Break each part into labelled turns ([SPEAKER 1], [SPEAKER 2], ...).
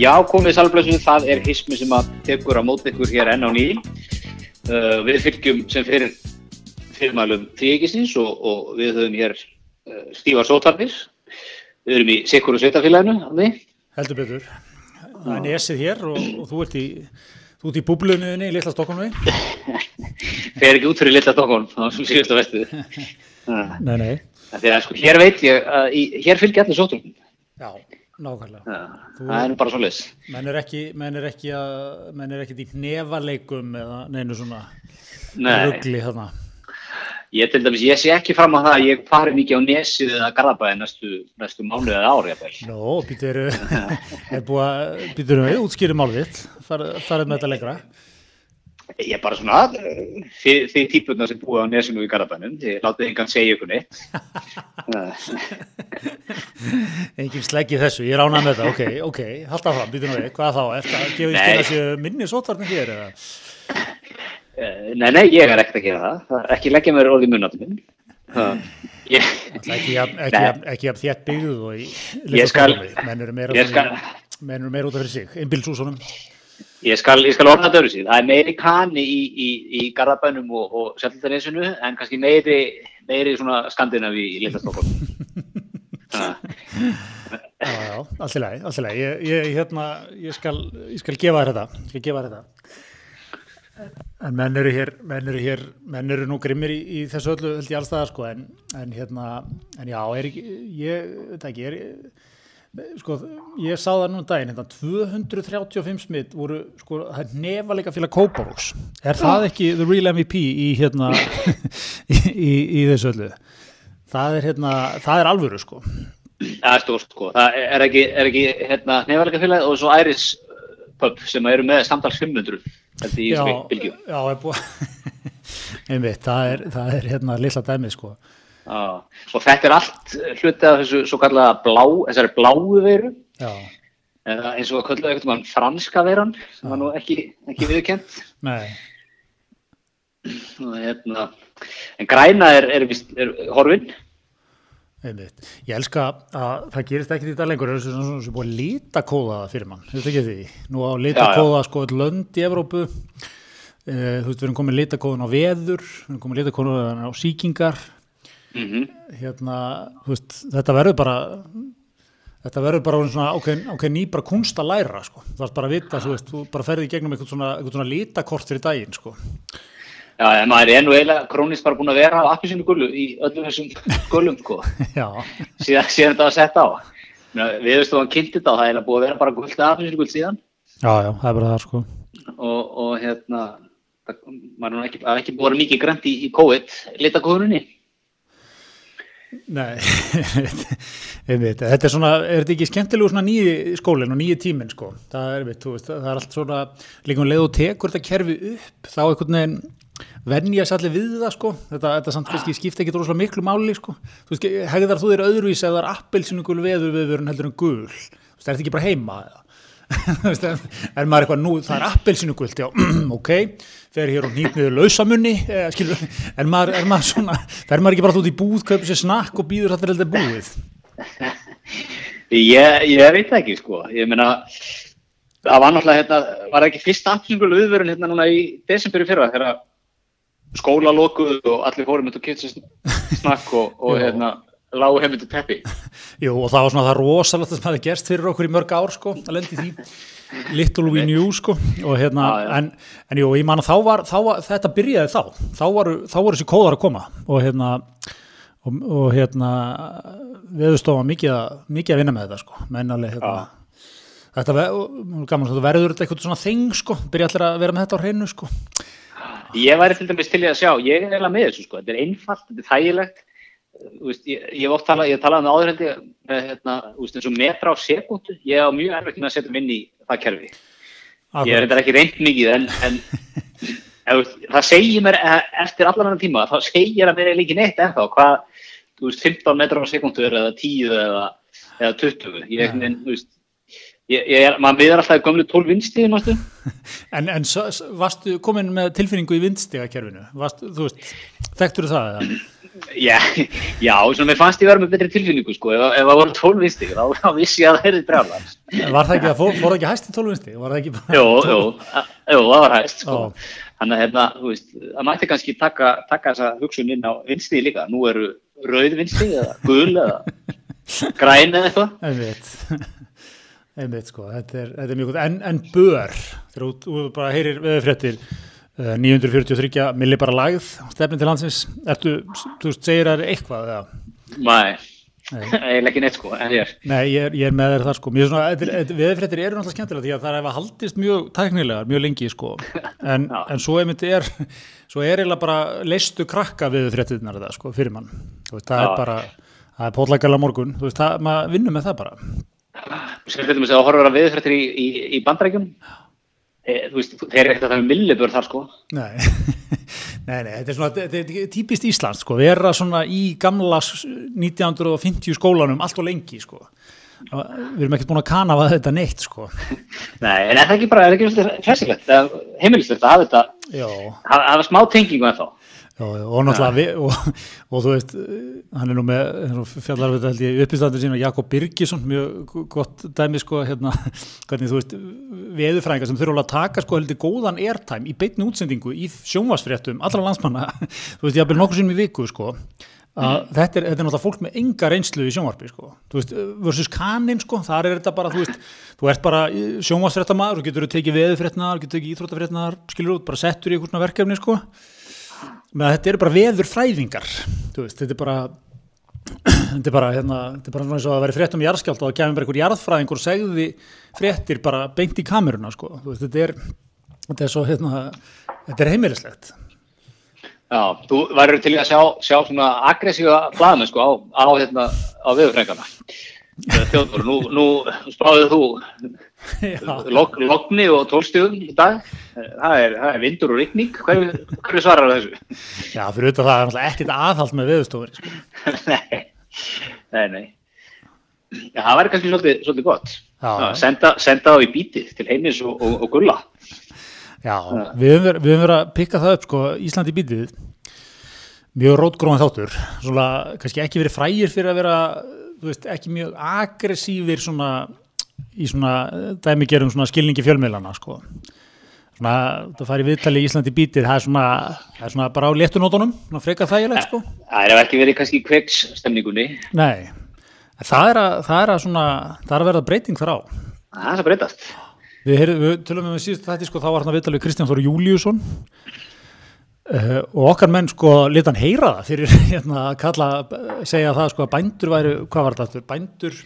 [SPEAKER 1] Já, komið sælblöðsum, það er hismi sem að tekur á mót ykkur hér enn á ný. Uh, við fylgjum sem fyrir fyrirmælum þrýegisins og, og við höfum hér uh, stífar sótarnir. Við erum í Sikkur og Sveitafélaginu, þannig.
[SPEAKER 2] Heldur betur. Það er nesið hér og, og þú ert í, þú ert í búblunuðinni í Lilla Stokkólmi.
[SPEAKER 1] Fer ekki út fyrir Lilla Stokkólm, það var sem síðust á vestu.
[SPEAKER 2] Nei, nei.
[SPEAKER 1] Þegar sko, hér veit ég að hér fylgja allir sótarnir.
[SPEAKER 2] Já, nákvæmlega.
[SPEAKER 1] Það er bara svo leys.
[SPEAKER 2] Menn er ekki, menn er ekki að, menn er ekki í hnefaleikum eða neinu svona
[SPEAKER 1] Nei.
[SPEAKER 2] ruggli þarna.
[SPEAKER 1] Ég til dæmis, ég sé ekki fram á það að ég fari mikið á nesið eða garðabæði næstu, næstu mánuð eða ári jafnvel.
[SPEAKER 2] Nó, býtur, er búið að, býtur málið þitt, farið, með þetta lengra.
[SPEAKER 1] Ég er bara svona, þið, þið típurna sem búið á nesinu í garðabænum, þið látið engan segja ykkur neitt.
[SPEAKER 2] Engin sleggi í þessu, ég ánað með þetta, ok, ok, halda fram, býtur við, hvað þá, eftir að gefa í
[SPEAKER 1] Nei.
[SPEAKER 2] skilja sér minni sótvarnir hér eða?
[SPEAKER 1] Eh, Nei, nei, ég er ekkert að gera það. það. Ekki leggja mér orðið í munnatum minn. Það- Ég,
[SPEAKER 2] Það ekki, jafn þétt byggðu og í
[SPEAKER 1] Ég
[SPEAKER 2] Litlastokkhólmi. menn eru meira,
[SPEAKER 1] ég
[SPEAKER 2] út af fyrir sig, innbílsúsunum.
[SPEAKER 1] Ég skal, ég skal orða þetta öðru síðan. Það er meiri kani í, í, í garðabænum og, og sjálfdanesinu en kannski meiri, meiri skandinavi í Lindastokkum.
[SPEAKER 2] Já, já, allt í lagi, allt í lagi, ég, ég, hérna, ég skal, ég skal gefa þér þetta, ég skal gefa þetta. En menn eru hér, menn eru hér, menn eru nú grimmir í, í þessu öllu, held ég allstaðar, sko, en, en hérna, en já, er ekki, ég, veit ekki, er, sko, ég sá það nú um daginn, hérna, 235 smitt voru, sko, það er nefalega félag Kópavóks. Er það ekki the real MVP í, hérna, í, í, í þessu öllu? Það er, hérna, það er alvöru, sko.
[SPEAKER 1] Það er stórt, sko. Það er ekki, er ekki hérna, nefnilega félagi og svo Æris pub sem eru með samtals 500 held ég, í
[SPEAKER 2] Já,
[SPEAKER 1] þessu bylgju.
[SPEAKER 2] já, er búið, einmitt, það er, það er, hérna, lilla dæmið, sko.
[SPEAKER 1] Já. Og þetta er allt hluti af þessu svo kallaða blá, þessari bláu veiru,
[SPEAKER 2] Já,
[SPEAKER 1] eða eins og kallaðu einhvern veginn franska veiran, sem var nú ekki, ekki Og, hérna, en græna er, er, er, er horfin.
[SPEAKER 2] einmitt. Ég elska að það gerist ekki þetta lengur, það er svona svona sem búið að litakóða það fyrir mann, þetta ekki því. Nú á litakóða sko öll lönd í Evrópu, uh, þú veist, við erum komið litakóðan á veður, við erum komið litakóðan á síkingar,
[SPEAKER 1] Mm
[SPEAKER 2] hérna, þú veist, þetta verður bara, þetta verður bara svona ákveðin, ákveðin ný bara kunst að læra, sko. Það er bara að vita, þú veist, þú bara ferði í gegnum eitthvað svona, eitthvað svona litakort fyrir daginn, sko.
[SPEAKER 1] Já, en maður er nú eiginlega krónist bara búin að vera á appisinu gullu í öllum þessum gullum, sko. Síðan, síðan þetta var sett á. Við veistum að hann kynnti þetta og það er eiginlega búið að vera bara gullt af appisinu gull síðan.
[SPEAKER 2] já, já, það er bara það, sko.
[SPEAKER 1] og, og hérna það, er ekki, ekki búið að vera mikið grænt í, í COVID, litakóðuninni
[SPEAKER 2] Nei, einmitt, þetta er svona, er þetta ekki skemmtilegu svona nýji skólinn og nýji tíminn sko, það er, einmitt, veist, það er allt svona, líka um leið og tekur þetta kerfi upp, þá einhvern veginn venjast allir við það sko, þetta, þetta samt kannski skipta ekki rosalega miklu máli sko, þú veist, hegðar þú þér öðruvís ef það er appelsinu gul veður viðvörun heldur en gul, þú veist, það er þetta ekki bara heima? eða? Er maður eitthvað nú, það er appelsinu gult, já, ok, fer hér og nýtt niður lausamunni, eh, skilur, er maður, er maður svona, fer maður ekki bara út í búð, kaupir sér snakk og býður þetta heldur búið?
[SPEAKER 1] ég, ég veit ekki sko ég meina það var náttúrulega hérna, var ekki fyrsta appisingul viðvörun hérna núna í desember í fyrra þegar skóla lokuðu og allir fórum með að kynna snakk og, og hérna lágu heim til teppi.
[SPEAKER 2] Jú, og það var svona það rosalegt sem hefði gerst fyrir okkur í mörg ár, sko, að lendi því. Little We Knew, sko og hérna,
[SPEAKER 1] Já, já.
[SPEAKER 2] en, en jú, ég man að þá var, þá var þetta byrjaði þá, þá voru, þessi kóðar að koma og hérna og, og hérna viðstofa mikið, mikið að vinna með þetta, sko menn alveg, hérna þetta gaman, þetta verður eitthvað svona þing, sko, byrja allir að vera með þetta á hreinu, sko.
[SPEAKER 1] Ég væri til dæmis til í að sjá, ég er eiginlega með þessu sko þetta er einfalt, þetta er þægilegt veist, ég, ég hef oft talað, ég hef talað með áður held ég með hérna, veist, eins og metra á sekúndu ég á mjög erfitt með að setja mig inn í það kerfi Ég er
[SPEAKER 2] Akkurat.
[SPEAKER 1] þetta ekki reynd mikið en, en veist, það segir mér e- eftir allan annan tíma, þá segir að mér er líki neitt ennþá, hvað, þú veist, 15 metrar á sekundur eða 10 eða, eða 20, ég, en, þú veist, ég, ég er, maður miður alltaf gömlu 12 vinstíðin, mástu,
[SPEAKER 2] En, en varstu komin með tilfinningu í vindstigakerfinu? Varstu, þú veist, þekktur það eða?
[SPEAKER 1] Já, já, svona mér fannst ég vera með betri tilfinningu sko, ef, ef það voru tólvinsti, þá, þá vissi ég að það er brjálar.
[SPEAKER 2] Var það ekki að fór, fór ekki hæst í bara...
[SPEAKER 1] Jú, jú, jú, það var hægt sko. Þannig að hérna, þú veist, það mætti kannski taka, taka þessa hugsun inn á vinstið líka. Nú eru rauð vinstið eða gul eða græn eða eitthvað.
[SPEAKER 2] Einmitt. Einmitt, sko. Þetta er, þetta er mjög gott. En, en bör, þú, bara heyrir veðurfréttir, uh, 943 milli bara lagð, stefnin til landsins. Ertu, þú segir það eitthvað, eða?
[SPEAKER 1] Nei,
[SPEAKER 2] Nei.
[SPEAKER 1] eiginlega ekki neitt sko, en ég er.
[SPEAKER 2] Nei, ég er, ég er með þér það sko. Er er- veðurfréttir eru náttúrulega skemmtilega því að það er að haldist mjög tæknilegar, mjög lengi sko. En, en svo einmitt er, svo er eiginlega bara leistu krakka veðurfréttirnar þetta sko, fyrir mann. Veist, það
[SPEAKER 1] Já.
[SPEAKER 2] er bara, það er pótlækala morgun, þú veist, það, maður vinnur með það bara.
[SPEAKER 1] Sér þetta með að horfa að viðfrættir í, í, í bandarækjum. E, þú veist, þeir eru ekkert að það er millibör þar sko.
[SPEAKER 2] Nei, nei, nei, þetta er svona, þetta er típist Íslands, sko, vera svona í gamla s- 1950 skólanum allt og lengi, sko. Við erum ekkert búin að kanafa þetta neitt, sko.
[SPEAKER 1] Nei, en er það ekki bara, er ekki eða heimilislegt að hafa þetta, hafa smá tengingu en þá.
[SPEAKER 2] Já, og náttúrulega, við, og, og þú veist, hann er nú með, fjallar við þetta held ég uppistandur sína, Jakob Birgisson, mjög gott dæmi, sko, hérna, hvernig, þú veist, veðurfræðingar sem þurfa að taka, sko, heldur góðan airtime í beinni útsendingu í sjónvarsfréttum, allra landsmanna, þú veist, ég hafði nokkuð sinnum í viku, sko, að þetta er, þetta er náttúrulega fólk með enga reynslu í sjónvarpi sko. þú veist, versus kanin sko, þar er þetta bara, þú veist, þú ert bara sjónvarsfréttamaður, þú getur tekið veðurfréttnar getur tekið íþróttafréttnar, skilur út, bara settur í eitthvað svona verkefni sko með að þetta eru bara veðurfræðingar. Þú veist, þetta er bara þetta er bara, hérna, þetta er bara eins og að vera frétt um jarðskjált og það kemur einhver jarðfræðingur og segði fréttir bara beint í kameruna sko, veist, þetta er þetta er svo, hérna, þetta er heimilislegt.
[SPEAKER 1] Já, þú væri til að sjá, sjá svona aggressífa blaðmenn sko á, á, hérna, á viðurfrængana. Þjóður, nú, nú spáðið þú
[SPEAKER 2] Já.
[SPEAKER 1] log, logni og tólstíðum í dag. Það er, það er vindur og rigning. Hverju, svarar þessu?
[SPEAKER 2] Já, fyrir auðvitað það er náttúrulega ekkert aðhald með veðustofur sko.
[SPEAKER 1] nei, nei, nei. Já, það væri kannski svolítið, svolítið gott.
[SPEAKER 2] Já.
[SPEAKER 1] Senda, senda á í bítið til heimis og, og, og gulla.
[SPEAKER 2] Já, við höfum verið, verið að pikka það upp sko, Íslandi bítið mjög rótgróðan þáttur svona, kannski ekki verið frægir fyrir að vera veist, ekki mjög aggressífir svona, í svona dæmi gerum svona skilningi fjölmiðlana sko. svona, það fari viðtali í Íslandi bítið, það er svona, það er svona bara á léttunótonum, svona frekar þægilegt sko.
[SPEAKER 1] Það er ekki verið kannski kveiks stemningunni.
[SPEAKER 2] Nei, það er að, það er að svona, það er að verða breyting þar á
[SPEAKER 1] Það er að breytast.
[SPEAKER 2] Við, við tölum við síðust þetta sko, þá var hann að viðtalið Kristján Þór Júliusson uh, og okkar menn sko lit hann heyra það fyrir hérna, að kalla, segja það sko að bændur væri, hvað var þetta bændur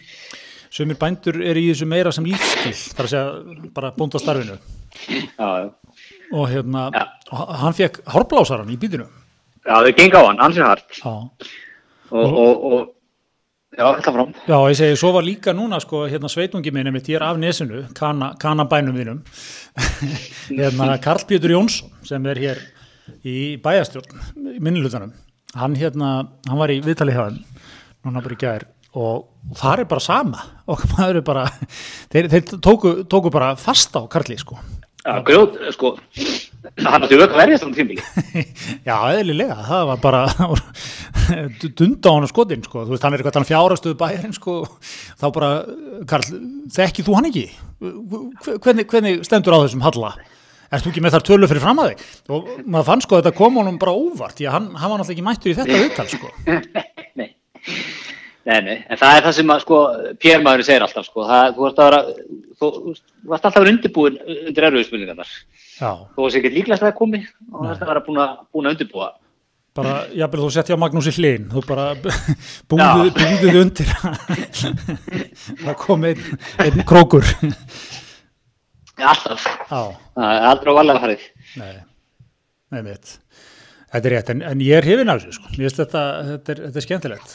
[SPEAKER 2] sumir bændur er í þessu meira sem lífstíl, þar að segja bara bóndastarfinu
[SPEAKER 1] Já, já.
[SPEAKER 2] og hérna,
[SPEAKER 1] Já.
[SPEAKER 2] hann fekk hárplásaran í bítinu
[SPEAKER 1] Já, þau gengi á hann, hans er.
[SPEAKER 2] Já,
[SPEAKER 1] Og, og, og, já, þetta fram.
[SPEAKER 2] Já, ég segi, svo var líka núna sko, hérna sveitungi minn, einmitt, ég er af nesinu kana, kanabænum þínum hérna Karl Pétur Jónsson sem er hér í bæjastjórn í minnlutanum, hann hérna hann var í viðtali hjá hann núna bara í gær og það er bara sama og maður er bara þeir, þeir tóku, tóku bara fast á Karli sko
[SPEAKER 1] Já, grjót, sko, hann átti auka verðist á tímili.
[SPEAKER 2] Já, eðlilega, það var bara dunda á hann skotin sko. þú veist, hann er eitthvað fjárastuðu bæjarinn sko. þá bara, Karl þekki þú hann ekki? Hvernig, hvernig stendur á þessum halla? Erst þú ekki með þar tölu fyrir fram að þig? Og maður fann sko að þetta kom honum bara óvart að hann, hann var náttúrulega ekki mættur í þetta viðtal sko.
[SPEAKER 1] Nei. Nei, nei, en það er það sem að, sko, Pér-maðurinn segir alltaf, sko, það, þú að þú, þú þú ert alltaf að vera undirbúin undir erfiðu spurningarnar.
[SPEAKER 2] Já,
[SPEAKER 1] Þú veist ekki líklegast að það komi og er að vera búin að, búin að undirbúa.
[SPEAKER 2] bara, jafnvel þú setti á Magnúsi Hlyn þú bara búðuð undir það kom einn, einn krókur
[SPEAKER 1] Alltaf.
[SPEAKER 2] Já
[SPEAKER 1] Það er aldrei á valega farið.
[SPEAKER 2] Nei, mitt. Þetta er rétt, en, en ég er hefinn af þessu, sko. Þetta, þetta er, þetta er skemmtilegt.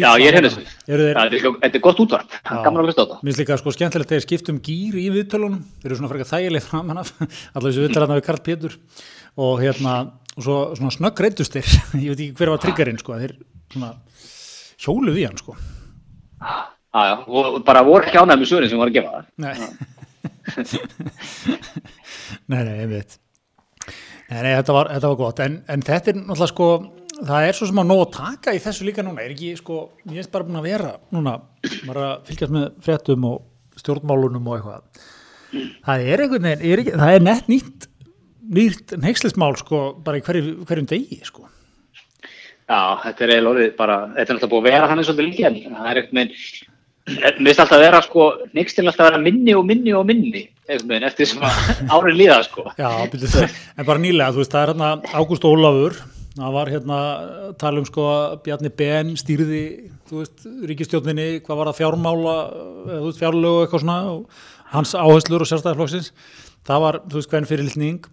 [SPEAKER 1] Já, ég er hefinn af þessu. Það er, þetta er gott útvarp.
[SPEAKER 2] Já.
[SPEAKER 1] Gaman að hlusta á þetta.
[SPEAKER 2] mér finnst líka sko skemmtilegt þegar skiptum gýr í viðtölunum. Þeir eru svona frekar þægileg framan af, allaveg þessu viðtölana við Karl Pétur og hérna, og svo svona snögg reyndustir. ég veit ekki hver var triggerinn, sko. Þeir svona hjóluð í hann, sko.
[SPEAKER 1] Já, já, og bara voru ekki ánægð með svörin sem voru að gefa það.
[SPEAKER 2] Nei. nei, ég veit. Nei, nei, þetta var, þetta var gott, en, en þetta er náttúrulega sko, það er svo sem að nóg að taka í þessu líka núna, er ekki, sko, ég er bara búin að vera núna, maður að fylgjast með fréttum og stjórnmálunum og eitthvað. Það er einhvern veginn, er ekki, það er nett nýtt, nýtt neykslismál, sko, bara í hverju, hverjum degi, sko.
[SPEAKER 1] Já, þetta er eiginlega orðið bara, þetta er náttúrulega búið að vera hann eins og þetta líka, en það er eitthvað með, mér finnst alltaf að vera, sko, neykstin alltaf að vera minni og minni og minni, með, eftir sem árið líða, sko.
[SPEAKER 2] Já, en bara nýlega, þú veist, það er hérna Ágúst Ólafur, það var hérna tala um sko að Bjarni Ben stýrði, þú veist, ríkistjóninni, hvað var það fjármála, eða, þú veist, fjárlögu eitthvað svona, og hans áherslur og sérstæðarflokksins, það var, þú veist, hvern fyrirlitning,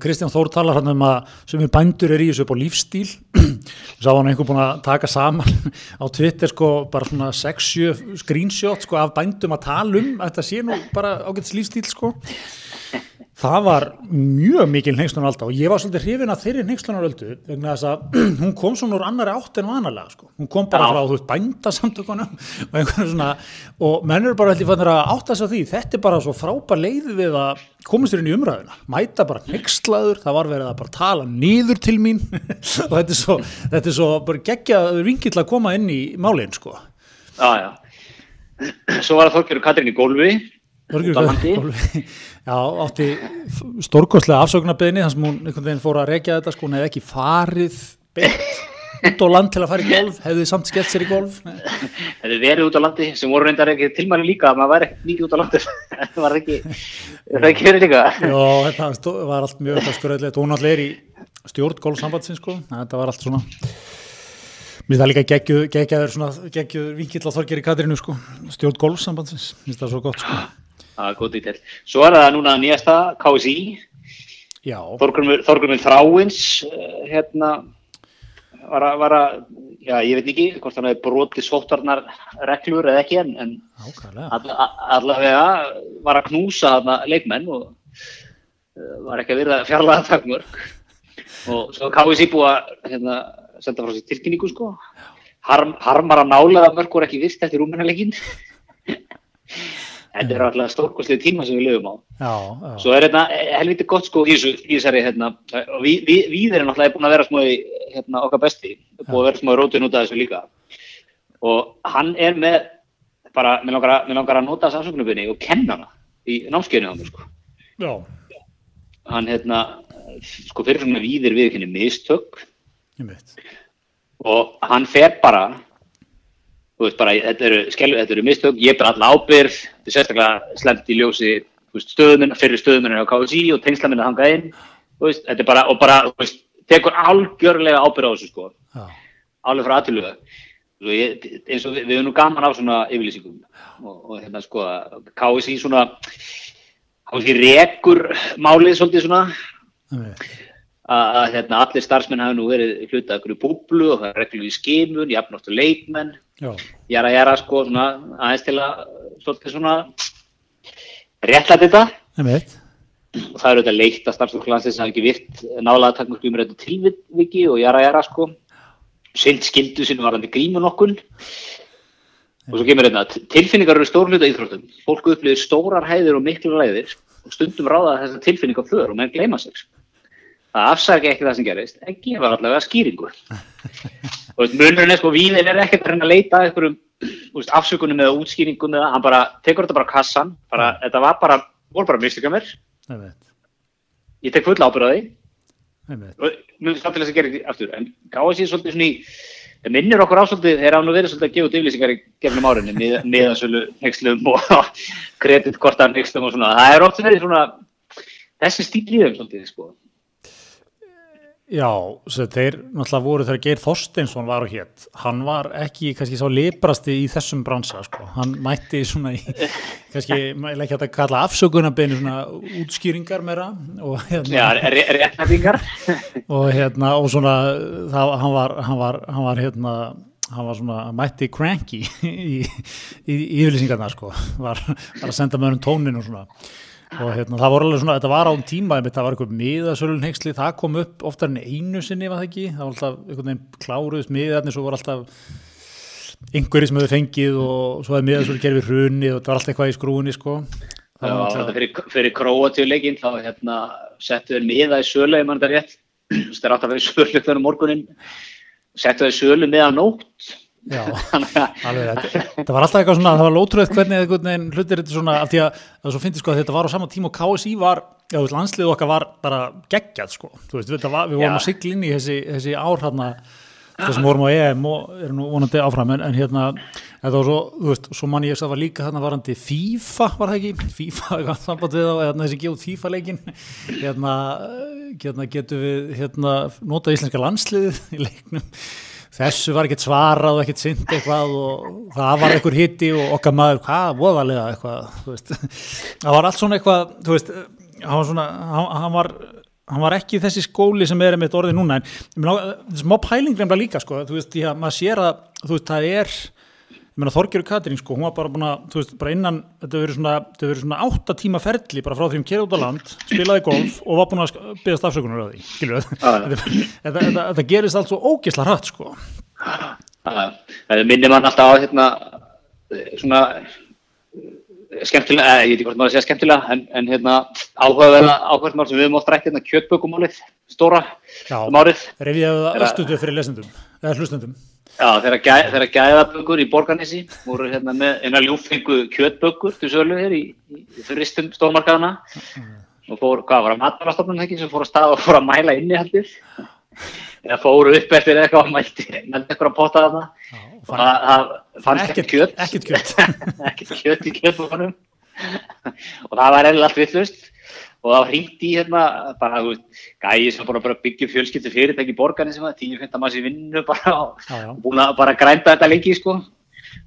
[SPEAKER 2] Kristján Þór talar hann um að sem er bændur er í þessu upp á lífstíl sá hann einhver búin að taka saman á Twitter sko bara svona 6-7 screenshot sko af bændum að tala um þetta sé nú bara ágætis lífstíl sko það var mjög mikil neykslunar og ég var svolítið hrifin að þeirri neykslunar vegna þess að hún kom svona úr annari átt en vanalega sko, hún kom bara frá þú veist bændasamtökunum og einhvern svona og mennur bara heldur fannir að átta þess að því. Þetta er bara svo frábær leið við að komast þér inn í umræðuna, mæta bara neykslaður, það var verið að bara tala nýður til mín. Og þetta er svo þetta er svo bara geggja ringill að koma inn í málinn sko.
[SPEAKER 1] Já, já. Svo var það Þorgjörður Katrín í gólfi
[SPEAKER 2] Já, átti stórkostlega afsögnarbeginni þannig sem hún einhvern veginn fór að rekja þetta sko, hún hefði ekki farið beint út á land til að fara í golf, hefði þið samt skellt sér í golf.
[SPEAKER 1] Hefði verið út á landi sem voru reyndar ekki tilmæli líka að maður væri ekki mikið út á landi. Það var ekki, ekki verið líka.
[SPEAKER 2] Já, þetta var allt mjög skurðilegt, hún allir er í stjórn golfsambandsins sko, þetta var allt svona Mér það líka geggjaður geggjaður vinkill á Þorgeri Katrinu sko, stjórn golfsambandsins, mér finnst það svo gott sko
[SPEAKER 1] Er góð dítel. Svo er það núna nýjasta KSI.
[SPEAKER 2] Já.
[SPEAKER 1] Þorgrumil Þráins, hérna, var að, var að, já, ég veit ekki hvort hann hefði brotið sóttarnar reglur eða ekki, en, en all, allavega var að knúsa þarna leikmenn og uh, var ekki að verða fjarlaga takmörk. Og svo KSI búið að, hérna, senda frá sér tilkynningu, sko. Harm, harmar að nálega mörg voru ekki vist eftir rúmennaleginn. Þetta er alltaf stórkoslega tíma sem við lögum á.
[SPEAKER 2] Já, já.
[SPEAKER 1] Svo er þetta helviti gott sko í þessari, hérna, við, við, við erum alltaf búin að vera smá í hérna, okkar besti, búin að vera smá í rótun út af þessu líka. Og hann er með, bara, mér langar langar að nota samsöknubinni og kenna hana í námskeiðinu á mér sko.
[SPEAKER 2] Já.
[SPEAKER 1] Hann, hérna, sko fyrir svona víðir við ekki mistök.
[SPEAKER 2] Ég veit.
[SPEAKER 1] Og hann fer bara þú veist bara, þetta eru, eru mistök, ég ber alla ábyrð, þetta er sérstaklega slemt í ljósi stöðuminn, fyrir stöðuminn á KSI og tengslaminn að hanga inn, veist, þetta er bara, og bara, þú veist, tekur algjörlega ábyrð á þessu sko, alveg frá aðtiluga, eins og við, við erum nú gaman á svona yfirlýsingum. Og, og hérna sko, KSI svona, KSI rekur málið svolítið svona, að hérna, allir starfsmenn hafa nú verið hlutað ykkur í búblu og það er reglum í skimun, jafnáttu leikmenn, jara jara sko svona aðeins til að svolítið svona réttlæta þetta. Og það eru þetta leitt að starfsfólklansið sem hafa ekki virt nálaða takmörku um þetta tilviki og jara jara sko. Sind skildu sinu varandi grímun okkun og svo kemur þetta tilfinningar eru stór hluta íþróttum. Fólku upplifir stórar hæðir og miklu ræðir og stundum ráða þessa tilfinninga för og menn gleyma sig það afsækja ekki það sem gerist en gefa allavega skýringu og munurinn er sko víðin er ekkert að reyna að leita einhverjum úst, afsökunum eða útskýringum eða hann bara tekur þetta bara kassan bara, mm. þetta var bara, voru bara mistika mér. Ég tek full ábyrðaði og mjög samt til þess að gera þetta aftur. En gáði sér svolítið svona í það minnir okkur ásvöldið, þeir hafa nú verið svolítið að gefa út yfirlýsingar í gefnum árinni meðansölu nexlum og kreditkortar nexlum og svona, það er oft verið svona þessi stíl í þeim svolítið sko
[SPEAKER 2] Já, þeir náttúrulega voru þegar Geir Þorsteinsson var og hétt, hann var ekki kannski sá librasti í þessum bransa sko, hann mætti svona í kannski, maður ekki hægt að kalla afsökunarbeinu svona útskýringar meira og
[SPEAKER 1] hérna
[SPEAKER 2] og hérna, og svona það, hann var, hann var, hann var hérna hann var svona mætti cranky í, í, í yfirlýsingarna sko, var, var að senda með hann tónin og svona og hérna, það voru alveg svona, þetta var án tíma það var eitthvað miðasölunhengsli, það kom upp oftar en einu sinni var það ekki? Það var alltaf einhvern veginn kláruðist miðarnir svo voru alltaf einhverjir sem hefur fengið og svo hefði miðasölu gerfið hrunni og það var alltaf eitthvað í skrúni sko.
[SPEAKER 1] það var alltaf fyrir, fyrir króatíuleikin þá hérna, settu þeir miða í sölu ef mann rétt. Þeir átt að vera í sölu fyrir sölu
[SPEAKER 2] Já, alveg, þetta, þetta var alltaf eitthvað svona, það var lótröð hvernig einhvern veginn hlutir þetta svona, af því að það svo finnst sko að þetta var á sama tíma og KSI var, já, landslið okkar var bara geggjað, sko, þú veist, þetta var, við vorum
[SPEAKER 1] Já.
[SPEAKER 2] að sigla inn í þessi, þessi ár hérna, það sem vorum á EM og erum nú vonandi áfram, en, en hérna, þetta var svo, þú veist, svo mann ég að það var líka hérna varandi FIFA, var það ekki, FIFA, eitthvað samband við þá, eða þessi gefið FIFA leikin, hérna, hérna getum við, hérna, nota íslenska landsliðið í leiknum, þessu var ekkert svarað og ekkert synd eitthvað og það var einhver hitti og okkar maður, hvað, voðalega eitthvað, þú veist, það var allt svona eitthvað, þú veist, hann var svona, hann, var, hann var ekki þessi skóli sem er með orðið núna, en er smá pæling nefnilega líka, sko, þú veist, ég, maður sér að, þú veist, það er, ég meina Þorgerur Katrín sko, hún var bara búin að, þú veist, bara innan þetta verið svona, þetta verið svona átta tíma ferli bara frá því um kera út á land, spilaði golf og var búin að byggast afsökunar á því
[SPEAKER 1] já.
[SPEAKER 2] þetta, gerist allt svo ógisla hratt sko.
[SPEAKER 1] Það minnir mann alltaf á hérna svona skemmtilega, eh, ég veit ekki hvort maður að segja skemmtilega en, en hérna áhugaverða áhugaverð mál sem við höfum oft rætt hérna kjötbökumálið stóra
[SPEAKER 2] Já.
[SPEAKER 1] um árið Er að-
[SPEAKER 2] östuðu fyrir lesendum eða hlustendum
[SPEAKER 1] Já, þegar, gæ, þegar gæðabökur í Borgarnesi voru hérna með eina ljúfengu kjötbökur til sölu hér í, í fyrirstum stórmarkaðana og fór, hvað var að matvarastofnun ekki sem fór að staða og fór að mæla innihaldið eða fóru upp eftir eitthvað og mælti eitthvað að potta þarna.
[SPEAKER 2] Og
[SPEAKER 1] það, það fannst
[SPEAKER 2] ekkert kjöt.
[SPEAKER 1] ekkert kjöt. Í kjötbökunum. Og það var eða allt villust og það var hringt í hérna bara, þú veist, gæi sem bara bara byggja fjölskyldu fyrirtæki í borgarni sem var 10-15 manns í vinnu bara og
[SPEAKER 2] Já, já.
[SPEAKER 1] búin að bara grænda þetta lengi sko.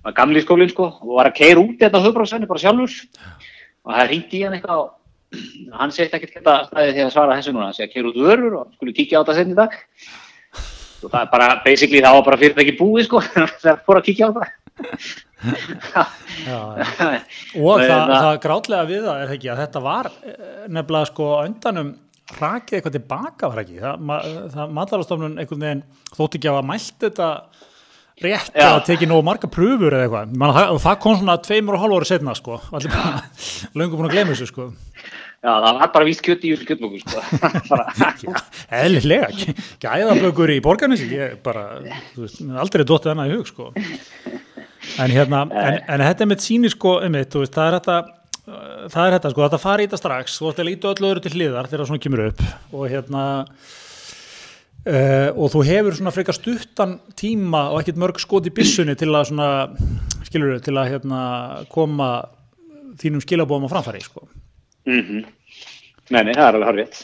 [SPEAKER 1] Var gamli skólinn sko. Og var að keira út þetta höfbráðsvenni bara sjálfur. Og það ringdi í hann eitthvað og hann segist ekkert geta staðið því að svara þessu núna. Hann segi að keira út vörur og skulle kíkja á þetta senn í dag. Og það er bara basically það var bara fyrirtæki búið sko þegar fór að kíkja á það
[SPEAKER 2] og það,
[SPEAKER 1] það-
[SPEAKER 2] það grátlega við það er ekki að þetta var eh, nefnilega sko á endanum rakið eitthvað tilbaka var ekki? Það, ma- það matarastofnun einhvern veginn þótti ekki að hafa mælt þetta rétt
[SPEAKER 1] Já.
[SPEAKER 2] eða tekið nógu marga pröfur eða eitthvað. Man, það, það kom svona tveimur og hálf ári setna sko. Allir bara löngu búin að gleyma þessu sko.
[SPEAKER 1] Já, það var bara víst kjöt í þessu kjötbóku sko.
[SPEAKER 2] eðlilega, gæðabökur í borgarnesi ég bara, þú veist, aldrei dottið annað í hug sko en hérna, en, en þetta með síni sko einmitt, þú veist, það er þetta uh, það er þetta sko, þetta fari í þetta strax. Þú ætti að líta öllu öðru til hliðar þegar svona kemur upp og hérna uh, og þú hefur svona frekar stuttan tíma og ekkert mörg skot í byssunni til að svona, skilur til að hérna koma þínum skilabóðum á framfæri sko.
[SPEAKER 1] Mm Nei, nei, það er alveg harfið